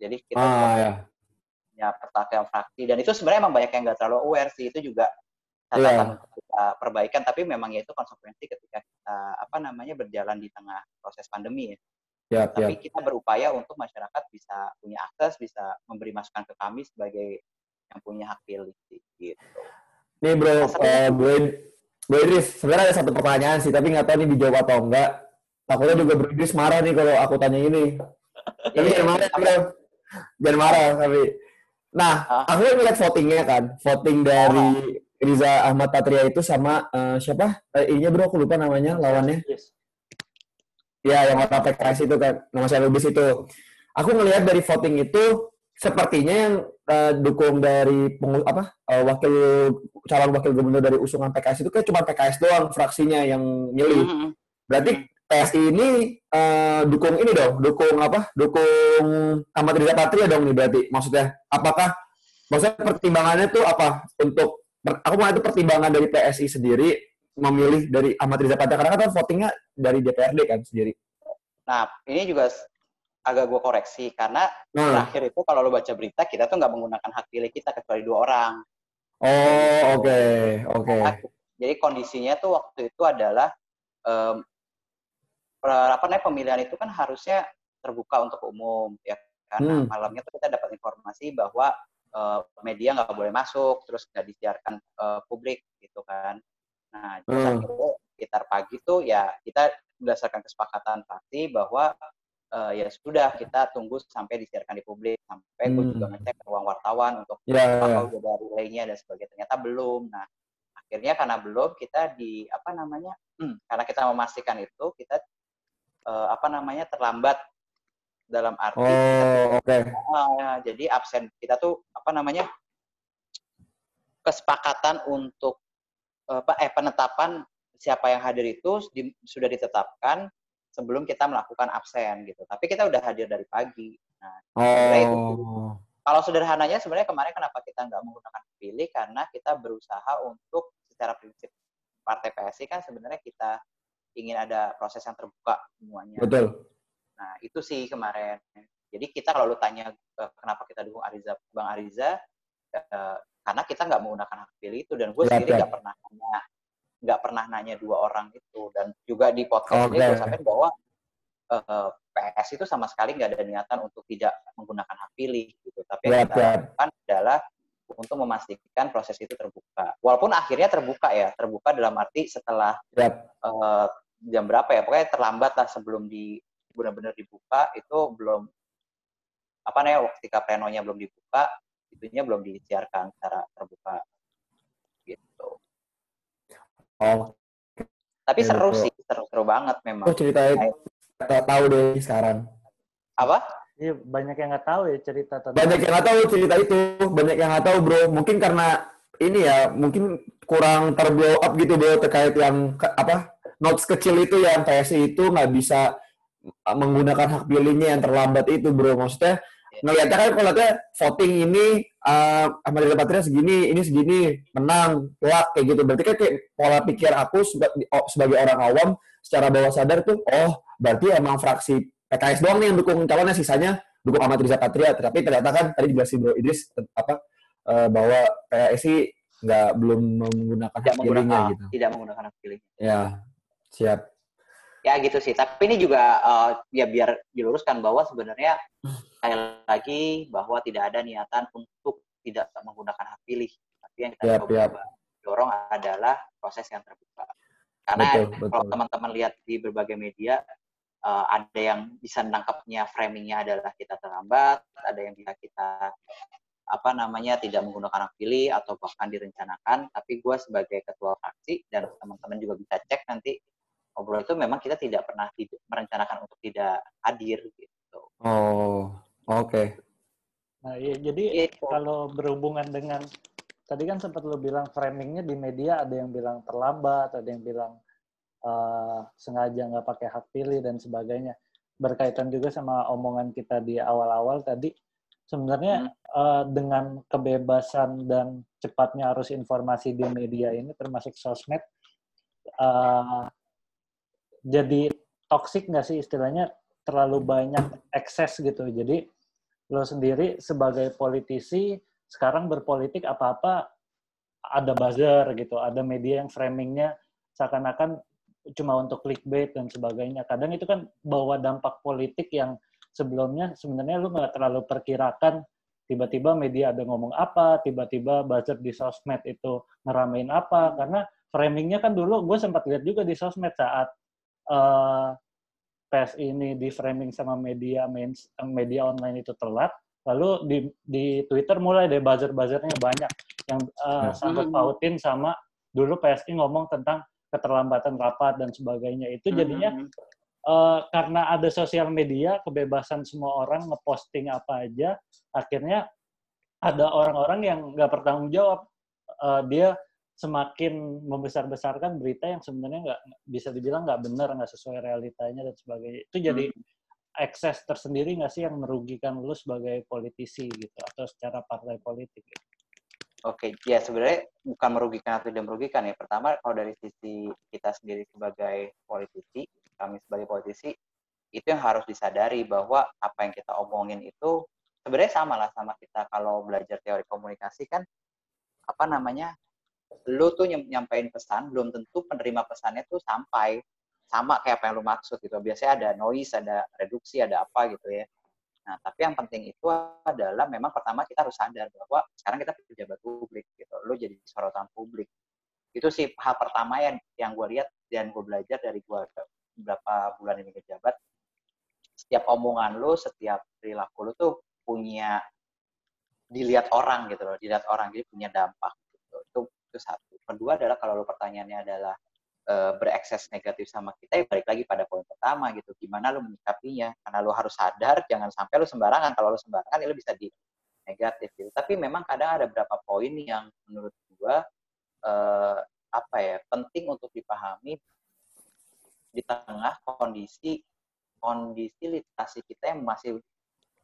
Jadi kita ah, ya. punya pertakian fraksi dan itu sebenarnya emang banyak yang nggak terlalu aware sih itu juga catatan yeah. kita perbaikan tapi memang ya itu konsekuensi ketika kita apa namanya berjalan di tengah proses pandemi ya. Yep, tapi yep. kita berupaya untuk masyarakat bisa punya akses, bisa memberi masukan ke kami sebagai yang punya hak pilih gitu. Nih bro, uh, gue Bro Idris, sebenarnya ada satu pertanyaan sih, tapi nggak tahu ini dijawab atau enggak. Takutnya juga Bro Idris marah nih kalau aku tanya ini. Tapi jangan marah, bro. Jangan marah, tapi. Nah, aku ngeliat votingnya kan, voting dari Riza Ahmad Patria itu sama uh, siapa? Uh, ininya bro, aku lupa namanya, lawannya. Yes. Ya, yang warna PKS itu kan, nama saya Lubis itu. Aku ngelihat dari voting itu, sepertinya yang uh, dukung dari pengu apa uh, wakil calon wakil gubernur dari usungan PKS itu kan cuma PKS doang fraksinya yang milih. Mm -hmm. Berarti PSI ini uh, dukung ini dong, dukung apa? Dukung Ahmad Riza Patria dong nih berarti. Maksudnya apakah maksudnya pertimbangannya tuh apa untuk aku mau itu pertimbangan dari PSI sendiri memilih dari Ahmad Riza Patria karena kan votingnya dari DPRD kan sendiri. Nah, ini juga agak gue koreksi karena hmm. terakhir itu kalau lo baca berita kita tuh nggak menggunakan hak pilih kita kecuali dua orang. Oh oke okay. oke. Okay. Nah, jadi kondisinya tuh waktu itu adalah um, apa namanya pemilihan itu kan harusnya terbuka untuk umum ya karena hmm. malamnya tuh kita dapat informasi bahwa uh, media nggak boleh masuk terus nggak disiarkan uh, publik gitu kan. Nah hmm. sekitar pagi tuh ya kita berdasarkan kesepakatan pasti bahwa uh, ya sudah kita tunggu sampai disiarkan di publik sampai hmm. gue juga ngecek ke ruang wartawan untuk yeah, apakah yeah. udah ada relaynya dan sebagainya ternyata belum nah akhirnya karena belum kita di apa namanya hmm, karena kita memastikan itu kita uh, apa namanya terlambat dalam arti oh, kita, okay. uh, jadi absen kita tuh apa namanya kesepakatan untuk uh, eh penetapan siapa yang hadir itu di, sudah ditetapkan sebelum kita melakukan absen gitu. Tapi kita udah hadir dari pagi. Nah, oh. itu kalau sederhananya sebenarnya kemarin kenapa kita nggak menggunakan pilih karena kita berusaha untuk secara prinsip partai PSI kan sebenarnya kita ingin ada proses yang terbuka semuanya. Betul. Nah itu sih kemarin. Jadi kita kalau lu tanya uh, kenapa kita dukung Ariza, Bang Ariza, uh, karena kita nggak menggunakan hak pilih itu dan gue sendiri nggak pernah nanya nggak pernah nanya dua orang itu. Dan juga di podcast okay. ini gue sampaikan bahwa uh, eh, PS itu sama sekali nggak ada niatan untuk tidak menggunakan hak pilih gitu. Tapi yang kita lakukan adalah untuk memastikan proses itu terbuka. Walaupun akhirnya terbuka ya terbuka dalam arti setelah uh, jam berapa ya pokoknya terlambat lah sebelum di benar-benar dibuka itu belum apa namanya ketika plenonya belum dibuka itunya belum disiarkan secara terbuka gitu. Oh. Tapi ya, seru sih, seru-seru banget memang. Oh, ceritain nggak tahu deh sekarang. Apa? Iya, banyak yang nggak tahu ya cerita tentang. Banyak yang nggak tahu cerita itu, banyak yang nggak tahu bro. Mungkin karena ini ya, mungkin kurang terblow up gitu bro terkait yang apa notes kecil itu yang PSI itu nggak bisa menggunakan hak pilihnya yang terlambat itu bro. Maksudnya ngeliatnya kan kalau lihatnya voting ini uh, Ahmad Patria segini, ini segini, menang, telak kayak gitu. Berarti kan kayak pola pikir aku sebagai orang awam secara bawah sadar tuh, oh berarti emang fraksi PKS doang nih yang dukung calonnya, sisanya dukung Ahmad Riza Patria. Tapi ternyata kan tadi dijelasin Bro Idris apa uh, bahwa PSI nggak belum menggunakan tidak hak pilihnya gitu. Tidak menggunakan hak pilih. Ya, siap ya gitu sih tapi ini juga uh, ya biar diluruskan bahwa sebenarnya sekali lagi bahwa tidak ada niatan untuk tidak menggunakan hak pilih tapi yang kita yep, coba yep. dorong adalah proses yang terbuka karena betul, betul. kalau teman-teman lihat di berbagai media uh, ada yang bisa menangkapnya framingnya adalah kita terlambat ada yang bisa kita apa namanya tidak menggunakan hak pilih atau bahkan direncanakan tapi gue sebagai ketua fraksi dan teman-teman juga bisa cek nanti ngobrol itu memang kita tidak pernah tidak, merencanakan untuk tidak hadir gitu. Oh, oke. Okay. Nah, ya, jadi itu. kalau berhubungan dengan tadi kan sempat lo bilang framingnya di media ada yang bilang terlambat, ada yang bilang uh, sengaja nggak pakai hak pilih dan sebagainya. Berkaitan juga sama omongan kita di awal-awal tadi, sebenarnya hmm. uh, dengan kebebasan dan cepatnya arus informasi di media ini termasuk sosmed, uh, jadi toxic nggak sih istilahnya terlalu banyak ekses gitu. Jadi lo sendiri sebagai politisi sekarang berpolitik apa-apa ada buzzer gitu, ada media yang framingnya seakan-akan cuma untuk clickbait dan sebagainya. Kadang itu kan bawa dampak politik yang sebelumnya sebenarnya lu nggak terlalu perkirakan tiba-tiba media ada ngomong apa, tiba-tiba buzzer di sosmed itu ngeramein apa, karena framingnya kan dulu gue sempat lihat juga di sosmed saat uh, pes ini di framing sama media main media online itu telat lalu di di Twitter mulai deh buzzer-buzzernya banyak yang uh, ya. sangkut pautin sama dulu PSI ngomong tentang keterlambatan rapat dan sebagainya. Itu hmm, jadinya uh, karena ada sosial media kebebasan semua orang ngeposting apa aja akhirnya ada orang-orang yang nggak bertanggung jawab. Uh, dia semakin membesar-besarkan berita yang sebenarnya nggak bisa dibilang nggak benar, nggak sesuai realitanya dan sebagainya. Itu jadi hmm. ekses tersendiri nggak sih yang merugikan lu sebagai politisi gitu atau secara partai politik? Gitu? Oke, ya sebenarnya bukan merugikan atau tidak merugikan ya. Pertama, kalau dari sisi kita sendiri sebagai politisi, kami sebagai politisi, itu yang harus disadari bahwa apa yang kita omongin itu sebenarnya sama lah sama kita kalau belajar teori komunikasi kan apa namanya lu tuh nyampein pesan belum tentu penerima pesannya tuh sampai sama kayak apa yang lu maksud gitu. Biasanya ada noise, ada reduksi, ada apa gitu ya. Nah, tapi yang penting itu adalah memang pertama kita harus sadar bahwa sekarang kita pejabat publik gitu. Lu jadi sorotan publik. Itu sih hal pertama yang yang gue lihat dan gue belajar dari gue beberapa bulan ini kejabat. Setiap omongan lu, setiap perilaku lu tuh punya dilihat orang gitu loh, dilihat orang jadi punya dampak. Itu satu. Kedua adalah kalau lo pertanyaannya adalah e, berekses negatif sama kita, ya balik lagi pada poin pertama gitu. Gimana lo menyikapinya? Karena lo harus sadar, jangan sampai lo sembarangan. Kalau lo sembarangan, ya lo bisa di negatif gitu. Tapi memang kadang ada beberapa poin yang menurut gua e, apa ya penting untuk dipahami di tengah kondisi kondisi literasi kita yang masih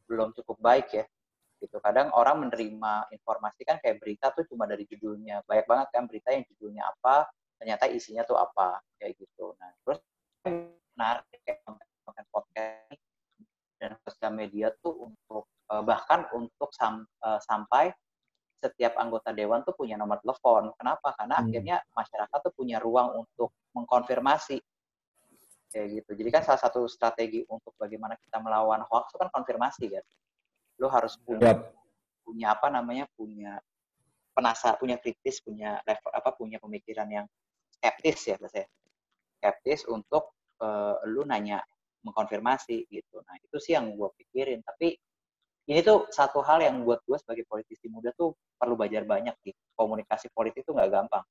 belum cukup baik ya gitu. Kadang orang menerima informasi kan kayak berita tuh cuma dari judulnya. Banyak banget kan berita yang judulnya apa, ternyata isinya tuh apa kayak gitu. Nah, terus menarik kayak podcast dan sosial media tuh untuk uh, bahkan untuk sam, uh, sampai setiap anggota dewan tuh punya nomor telepon. Kenapa? Karena hmm. akhirnya masyarakat tuh punya ruang untuk mengkonfirmasi kayak gitu. Jadi kan salah satu strategi untuk bagaimana kita melawan hoax itu kan konfirmasi kan. Lo harus punya yep. punya apa namanya punya penasa punya kritis punya level apa punya pemikiran yang skeptis ya bahasa skeptis untuk uh, lu nanya mengkonfirmasi gitu. Nah itu sih yang gue pikirin. Tapi ini tuh satu hal yang buat gue sebagai politisi muda tuh perlu belajar banyak sih. Komunikasi politik tuh nggak gampang.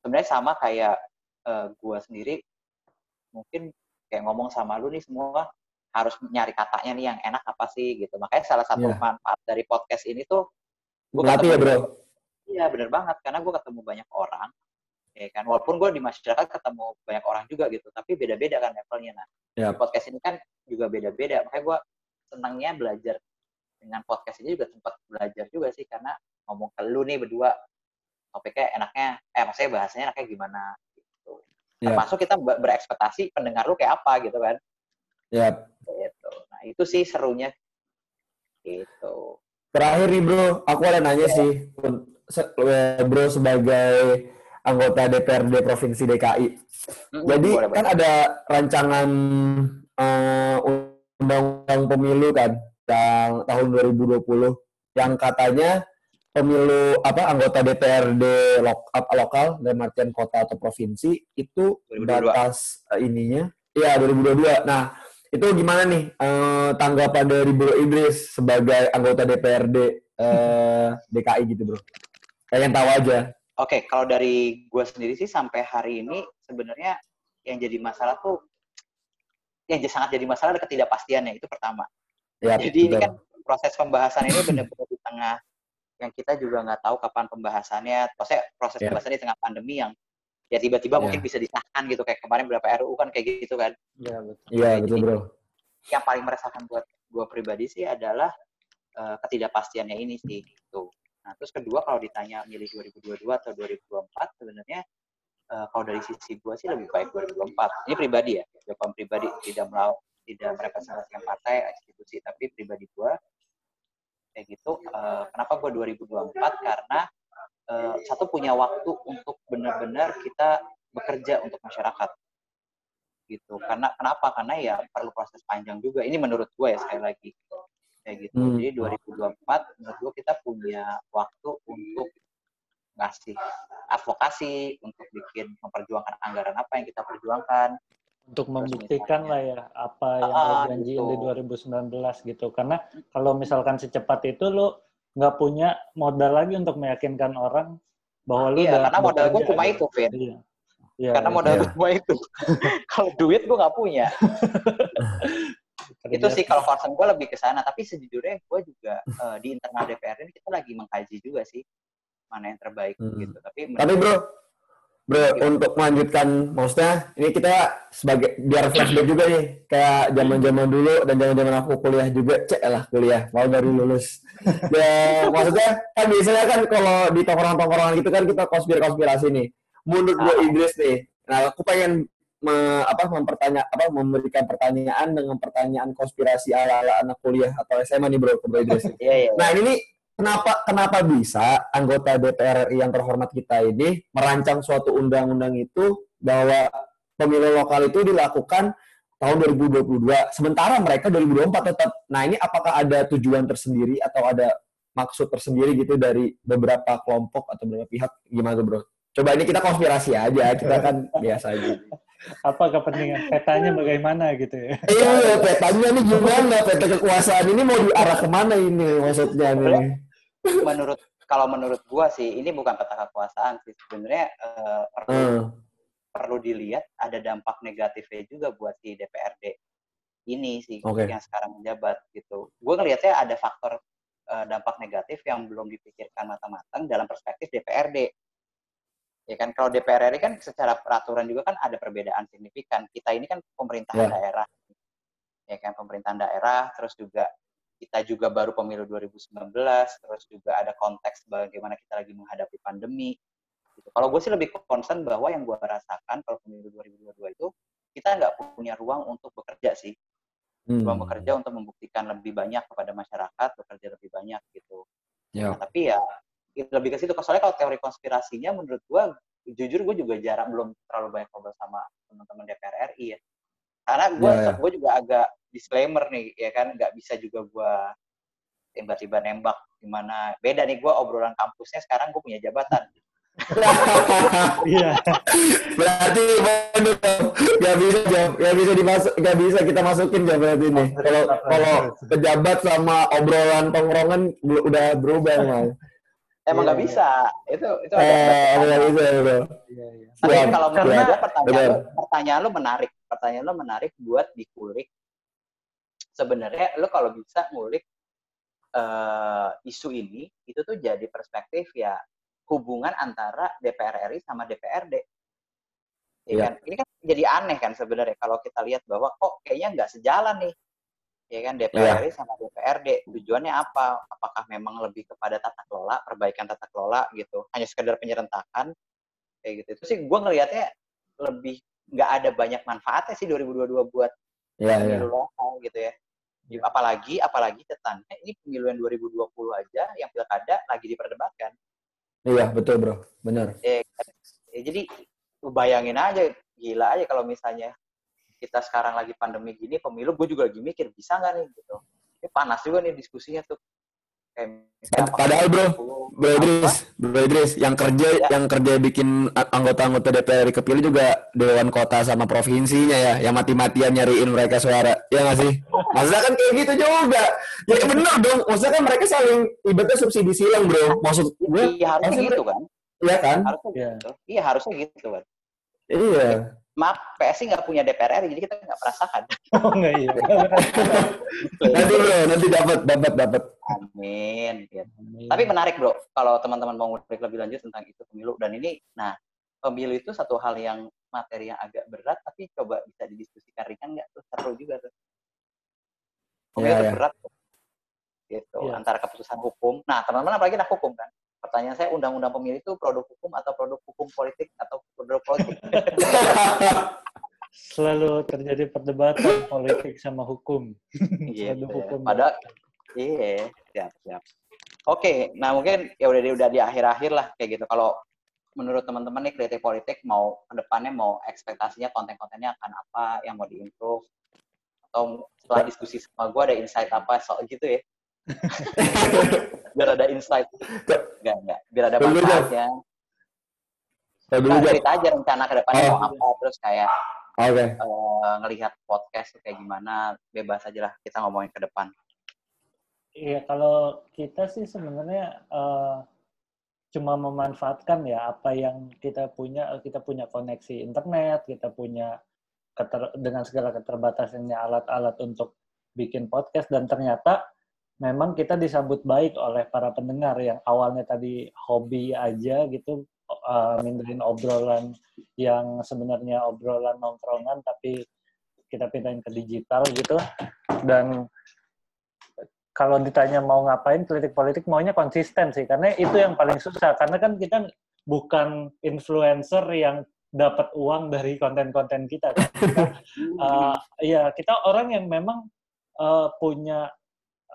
Sebenarnya sama kayak uh, eh, gue sendiri, mungkin kayak ngomong sama lu nih semua harus nyari katanya nih yang enak apa sih gitu. Makanya salah satu yeah. manfaat dari podcast ini tuh gue ketemu ya bro. Iya bener banget. Karena gue ketemu banyak orang ya kan. Walaupun gue di masyarakat ketemu banyak orang juga gitu. Tapi beda-beda kan levelnya. Nah di podcast ini kan juga beda-beda. Makanya gue senangnya belajar dengan podcast ini juga sempat belajar juga sih. Karena ngomong ke lu nih berdua topiknya enaknya eh maksudnya bahasanya enaknya gimana gitu. Yeah. termasuk kita berekspektasi pendengar lu kayak apa gitu kan. Nah itu sih serunya gitu terakhir nih bro aku ada nanya yeah. sih bro sebagai anggota DPRD Provinsi DKI. Hmm, Jadi boleh, kan boleh. ada rancangan uh, undang-undang pemilu kan yang tahun 2020 yang katanya pemilu apa anggota DPRD lo, lokal dan artian kota atau provinsi itu 2022. batas uh, ininya iya 2022. Nah, itu gimana nih uh, tanggapan dari Bro Idris sebagai anggota DPRD uh, DKI gitu, Bro? Pengen tahu aja. Oke, okay, kalau dari gue sendiri sih sampai hari ini sebenarnya yang jadi masalah tuh yang sangat jadi masalah adalah ketidakpastiannya itu pertama. Ya, Jadi betul. ini kan proses pembahasan ini benar-benar di tengah yang kita juga nggak tahu kapan pembahasannya. Proses proses ya. pembahasan di tengah pandemi yang ya tiba-tiba ya. mungkin bisa disahkan gitu kayak kemarin berapa RUU kan kayak gitu kan. Iya betul. Iya betul bro. Yang paling meresahkan buat gue pribadi sih adalah uh, ketidakpastiannya ini sih gitu. Nah terus kedua kalau ditanya milih 2022 atau 2024 sebenarnya uh, kalau dari sisi gue sih lebih baik 2024. Ini pribadi ya, jawaban pribadi tidak melau tidak merepresentasikan partai institusi tapi pribadi gue kayak gitu uh, kenapa gue 2024 karena uh, satu punya waktu untuk benar-benar kita bekerja untuk masyarakat. Gitu. Karena kenapa? Karena ya perlu proses panjang juga. Ini menurut gue ya sekali lagi. Kayak gitu. Hmm. jadi 2024 menurut gue kita punya waktu untuk ngasih advokasi untuk bikin memperjuangkan anggaran apa yang kita perjuangkan. Untuk membuktikan lah ya apa yang ah, lo janjiin di 2019 gitu. Karena kalau misalkan secepat itu lo nggak punya modal lagi untuk meyakinkan orang bahwa lo iya, karena modal gue cuma itu Vin iya. Iya, karena iya. modal iya. gue cuma itu kalau duit gue nggak punya itu sih kalau concern gue lebih ke sana tapi sejujurnya gue juga uh, di internal DPR ini kita lagi mengkaji juga sih mana yang terbaik hmm. gitu tapi tapi bro Bro, untuk melanjutkan, maksudnya ini kita sebagai biar flashback juga nih, kayak zaman-zaman dulu dan zaman-zaman aku kuliah juga, cek lah kuliah, mau baru lulus. ya, maksudnya kan biasanya kan kalau di tongkrongan-tongkrongan gitu kan kita konspirasi-konspirasi nih. Menurut gue ah. Idris nih, nah aku pengen me, apa mempertanya apa memberikan pertanyaan dengan pertanyaan konspirasi ala-ala anak kuliah atau SMA nih bro, bro Idris. Iya, iya, iya. Nah ini nih kenapa kenapa bisa anggota DPR RI yang terhormat kita ini merancang suatu undang-undang itu bahwa pemilu lokal itu dilakukan tahun 2022 sementara mereka 2024 tetap? Nah ini apakah ada tujuan tersendiri atau ada maksud tersendiri gitu dari beberapa kelompok atau beberapa pihak? Gimana bro? Coba ini kita konspirasi aja kita kan biasa aja apa kepentingan petanya bagaimana gitu ya iya petanya ini gimana peta kekuasaan ini mau diarah ke mana ini maksudnya nih menurut kalau menurut gua sih ini bukan peta kekuasaan sih sebenarnya uh, perlu hmm. perlu dilihat ada dampak negatifnya juga buat si DPRD ini sih okay. yang sekarang menjabat gitu. Gue ngelihatnya ada faktor uh, dampak negatif yang belum dipikirkan matang-matang dalam perspektif DPRD. Ya kan kalau DPRD kan secara peraturan juga kan ada perbedaan signifikan. Kita ini kan pemerintahan yeah. daerah. Ya kan pemerintahan daerah terus juga kita juga baru pemilu 2019, terus juga ada konteks bagaimana kita lagi menghadapi pandemi. Gitu. Kalau gue sih lebih concern bahwa yang gue rasakan kalau pemilu 2022 itu kita nggak punya ruang untuk bekerja sih. Hmm. Ruang bekerja untuk membuktikan lebih banyak kepada masyarakat, bekerja lebih banyak gitu. Yeah. Nah, tapi ya lebih ke situ. Soalnya kalau teori konspirasinya menurut gue, jujur gue juga jarang belum terlalu banyak ngobrol sama teman-teman DPR RI ya. Karena gue yeah, yeah. gue juga agak disclaimer nih ya kan, nggak bisa juga gue tiba-tiba nembak gimana. Beda nih gue obrolan kampusnya sekarang gue punya jabatan. Iya. berarti nggak bisa nggak bisa dimasuk nggak bisa kita masukin ya berarti ini. Kalau kalau pejabat sama obrolan tongkrongan udah berubah emang. Emang nggak yeah. bisa. Itu itu ada. Eh, nggak bisa itu. Iya, iya. Tapi kalau menurut gue pertanyaan lo, pertanyaan lo menarik. Pertanyaan lo menarik buat dikulik. Sebenarnya lo kalau bisa ngulik uh, isu ini itu tuh jadi perspektif ya hubungan antara DPR RI sama DPRD. Ya, ya. kan? Ini kan jadi aneh kan sebenarnya kalau kita lihat bahwa kok kayaknya nggak sejalan nih. Ya kan DPR RI ya. sama DPRD tujuannya apa? Apakah memang lebih kepada tata kelola, perbaikan tata kelola gitu, hanya sekedar penyerentakan kayak gitu. Itu sih gue ngelihatnya lebih nggak ada banyak manfaatnya sih 2022 buat ya, pemilu ya. lokal gitu ya. Apalagi apalagi tetangga ini pemilu yang 2020 aja yang pilkada lagi diperdebatkan. Iya, betul bro. Benar. Ya, ya, jadi bayangin aja, gila aja kalau misalnya kita sekarang lagi pandemi gini, pemilu gue juga lagi mikir, bisa nggak nih gitu. Ini panas juga nih diskusinya tuh. Padahal bro, bro Idris, bro Idris, yang kerja ya. yang kerja bikin anggota-anggota DPR kepilih juga dewan kota sama provinsinya ya, yang mati-matian nyariin mereka suara, ya nggak sih? Maksudnya kan kayak gitu juga, ya bener dong. Maksudnya kan mereka saling ibaratnya subsidi silang bro. Maksud gue, iya harusnya gitu kan? Iya kan? Harusnya iya. gitu. Iya harusnya gitu kan. Iya maaf PSI nggak punya DPR RI jadi kita nggak merasakan. Oh nggak iya. nanti bro, nanti dapat dapat dapat. Amin. Ya. Amin. Tapi menarik bro, kalau teman-teman mau ngulik lebih lanjut tentang itu pemilu dan ini, nah pemilu itu satu hal yang materi yang agak berat, tapi coba bisa didiskusikan ringan nggak tuh seru juga tuh. Pemilu ya, itu ya. berat tuh. gitu ya. antara keputusan hukum. Nah teman-teman apalagi nak hukum kan? Pertanyaan saya, undang-undang pemilu itu produk hukum atau produk hukum politik atau produk politik? Selalu terjadi perdebatan politik sama hukum. Iya. hukum. Padahal, iya, siap, siap. Oke, nah mungkin ya udah di, udah di akhir-akhir lah kayak gitu. Kalau menurut teman-teman nih kritik politik mau ke depannya mau ekspektasinya konten-kontennya akan apa yang mau diimprove atau setelah diskusi sama gue ada insight apa soal gitu ya biar ada insight. Enggak enggak biar ada manfaatnya nah, cerita aja rencana ke depannya oh. mau apa terus kayak okay. uh, eh, ngelihat podcast kayak gimana bebas aja lah kita ngomongin ke depan. Iya kalau kita sih sebenarnya uh, cuma memanfaatkan ya apa yang kita punya kita punya koneksi internet kita punya keter, dengan segala keterbatasannya alat-alat untuk bikin podcast dan ternyata memang kita disambut baik oleh para pendengar yang awalnya tadi hobi aja gitu uh, mindahin obrolan yang sebenarnya obrolan nongkrongan tapi kita pindahin ke digital gitu dan kalau ditanya mau ngapain politik politik maunya konsisten sih karena itu yang paling susah karena kan kita bukan influencer yang dapat uang dari konten-konten kita kan. uh, ya kita orang yang memang uh, punya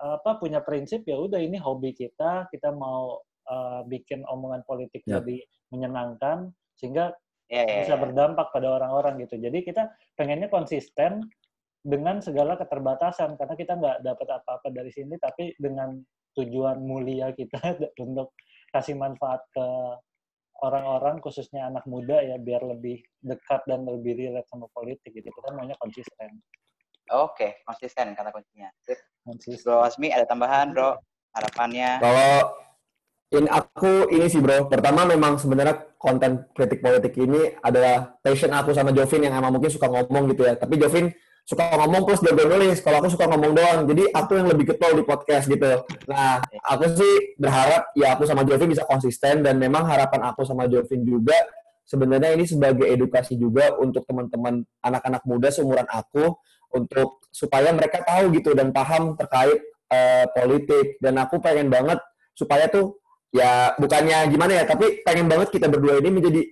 apa punya prinsip ya udah ini hobi kita kita mau uh, bikin omongan politik yeah. lebih menyenangkan sehingga yeah, yeah, bisa yeah. berdampak pada orang-orang gitu jadi kita pengennya konsisten dengan segala keterbatasan karena kita nggak dapat apa-apa dari sini tapi dengan tujuan mulia kita untuk kasih manfaat ke orang-orang khususnya anak muda ya biar lebih dekat dan lebih relate sama politik gitu kita maunya konsisten. Oke, konsisten kata kuncinya. Konsisten. Bro Asmi, ada tambahan, bro? Harapannya? Kalau ini aku ini sih bro. Pertama memang sebenarnya konten kritik politik ini adalah passion aku sama Jovin yang emang mungkin suka ngomong gitu ya. Tapi Jovin suka ngomong plus jago nulis. Kalau aku suka ngomong doang. Jadi aku yang lebih getol di podcast gitu. Nah, aku sih berharap ya aku sama Jovin bisa konsisten dan memang harapan aku sama Jovin juga sebenarnya ini sebagai edukasi juga untuk teman-teman anak-anak muda seumuran aku untuk supaya mereka tahu gitu dan paham terkait uh, politik dan aku pengen banget supaya tuh ya bukannya gimana ya tapi pengen banget kita berdua ini menjadi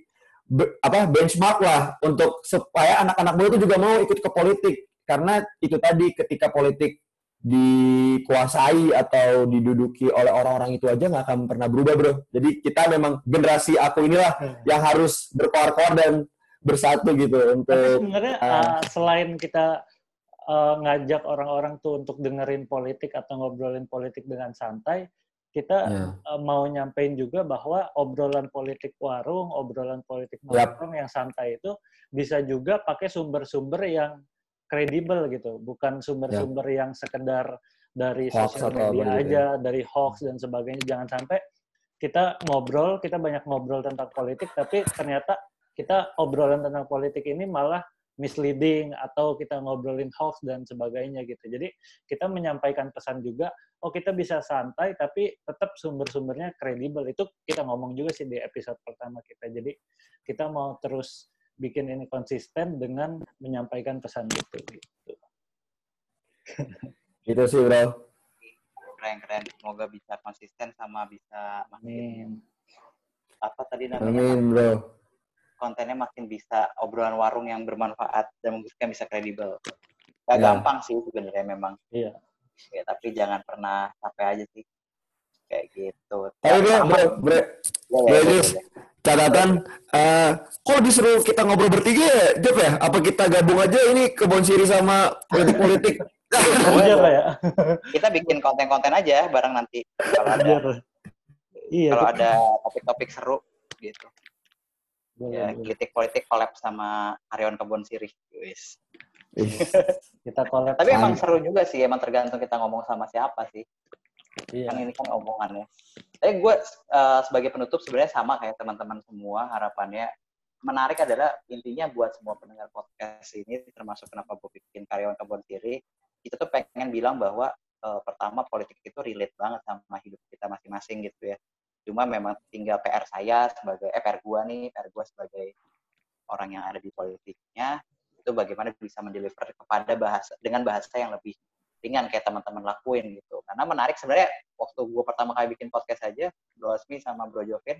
be, apa benchmark lah untuk supaya anak-anak muda itu juga mau ikut ke politik karena itu tadi ketika politik dikuasai atau diduduki oleh orang-orang itu aja nggak akan pernah berubah bro. Jadi kita memang generasi aku inilah hmm. yang harus berkoar-koar dan bersatu gitu untuk. Tapi sebenarnya uh, uh, selain kita uh, ngajak orang-orang tuh untuk dengerin politik atau ngobrolin politik dengan santai, kita yeah. Ya. uh, mau nyampein juga bahwa obrolan politik warung, obrolan politik warung yep. yang santai itu bisa juga pakai sumber-sumber yang kredibel gitu, bukan sumber-sumber ya. yang sekedar dari sosial media aja, ya. dari hoax dan sebagainya. Jangan sampai kita ngobrol, kita banyak ngobrol tentang politik, tapi ternyata kita obrolan tentang politik ini malah misleading atau kita ngobrolin hoax dan sebagainya gitu. Jadi kita menyampaikan pesan juga, oh kita bisa santai tapi tetap sumber-sumbernya kredibel. Itu kita ngomong juga sih di episode pertama kita. Jadi kita mau terus bikin ini konsisten dengan menyampaikan pesan itu gitu. itu sih bro. Keren keren. Semoga bisa konsisten sama bisa makin apa tadi namanya? Amin bro. Kontennya makin bisa obrolan warung yang bermanfaat dan mungkin bisa kredibel. Gak ya. gampang sih sebenarnya memang. Iya. Ya, tapi jangan pernah capek aja sih kayak gitu. Tapi bro, bro, bro, ya, ya, ya, ya, catatan uh, kok disuruh kita ngobrol bertiga ya Jeff ya apa kita gabung aja ini kebon siri sama politik-politik lah ya kita bikin konten-konten aja bareng nanti kalau ada iya, kalau ada topik-topik seru gitu ya kritik politik kolab sama karyawan kebon sirih wis kita kolab tapi emang seru juga sih emang tergantung kita ngomong sama siapa sih Iya. Kan ini kan omongannya. Tapi gue uh, sebagai penutup sebenarnya sama kayak teman-teman semua harapannya menarik adalah intinya buat semua pendengar podcast ini termasuk kenapa gue bikin karyawan kebun siri kita tuh pengen bilang bahwa uh, pertama politik itu relate banget sama hidup kita masing-masing gitu ya cuma memang tinggal PR saya sebagai eh, PR gue nih PR gue sebagai orang yang ada di politiknya itu bagaimana bisa mendeliver kepada bahasa dengan bahasa yang lebih ringan kayak teman-teman lakuin gitu. Karena menarik sebenarnya waktu gue pertama kali bikin podcast aja, Bro Asmi sama Bro Jovin,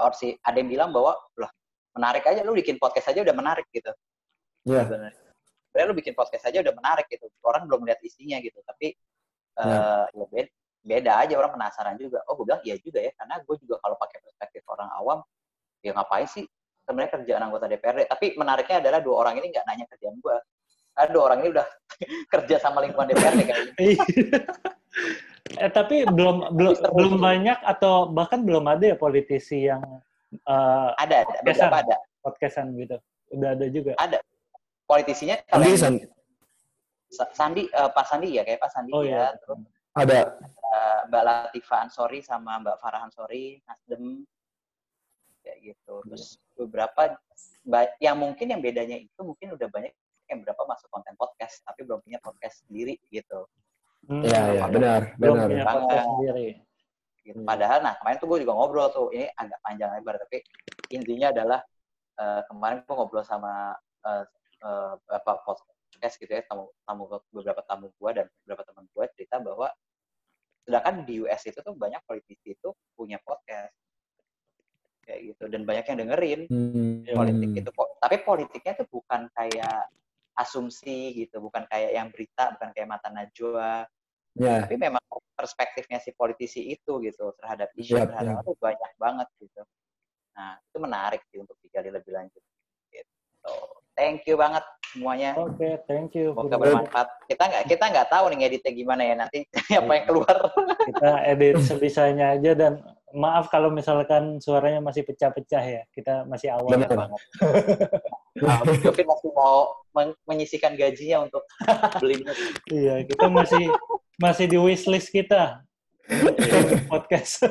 or si ada yang bilang bahwa loh menarik aja lu bikin podcast aja udah menarik gitu. Iya. Yeah. Sebenarnya lu bikin podcast aja udah menarik gitu. Orang belum lihat isinya gitu, tapi yeah. uh, ya beda, aja orang penasaran juga. Oh gue bilang iya juga ya, karena gue juga kalau pakai perspektif orang awam, ya ngapain sih sebenarnya kerjaan anggota DPRD. Tapi menariknya adalah dua orang ini nggak nanya kerjaan gue aduh orang ini udah kerja sama lingkungan DPRD kayaknya. eh, tapi belum belum belum banyak atau bahkan belum ada ya politisi yang uh, ada ada podcastan, ada podcastan gitu. Udah ada juga. Ada. Politisinya kalau Sandi, Sandi uh, Pak Sandi ya kayak Pak Sandi oh, ya. Iya. Terus ada uh, Mbak Latifah Ansori sama Mbak Farah Ansori Nasdem kayak gitu. Terus beberapa yang mungkin yang bedanya itu mungkin udah banyak yang berapa masuk konten podcast tapi belum punya podcast sendiri gitu. Hmm. Iya, hmm, ya, benar, belum benar. punya podcast sendiri. Gitu. Hmm. Padahal, nah kemarin tuh gue juga ngobrol tuh, ini agak panjang lebar, tapi intinya adalah uh, kemarin gue ngobrol sama uh, uh, beberapa podcast gitu ya, tamu, tamu beberapa tamu gue dan beberapa teman gue cerita bahwa sedangkan di US itu tuh banyak politisi itu punya podcast kayak gitu dan banyak yang dengerin hmm. politik itu tapi politiknya tuh bukan kayak asumsi gitu, bukan kayak yang berita, bukan kayak mata najwa. Yeah. Tapi memang perspektifnya si politisi itu gitu terhadap isu yeah, terhadap yeah. itu banyak banget gitu. Nah, itu menarik sih untuk digali lebih lanjut. Gitu. Thank you banget semuanya. Oke, okay, thank you. Semoga bermanfaat. Kita nggak kita nggak tahu nih editnya gimana ya nanti apa yang keluar. kita edit sebisanya aja dan maaf kalau misalkan suaranya masih pecah-pecah ya. Kita masih awal Benar. banget. Nah, mungkin masih mau men menyisikan gajinya untuk beli. iya, kita masih masih di wishlist kita podcast.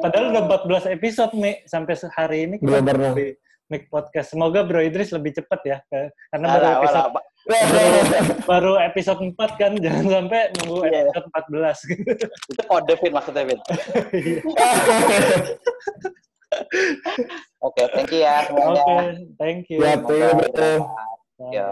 Padahal udah 14 episode nih sampai hari ini kita Belum pernah. Make podcast. Semoga Bro Idris lebih cepat ya, karena baru episode baru, baru episode 4 kan, jangan sampai nunggu yeah. episode 14 gitu. Itu kode Vin maksudnya Vin. Oke, okay, thank you ya semuanya. Oke, okay, thank you. Ya, thank you. Ya.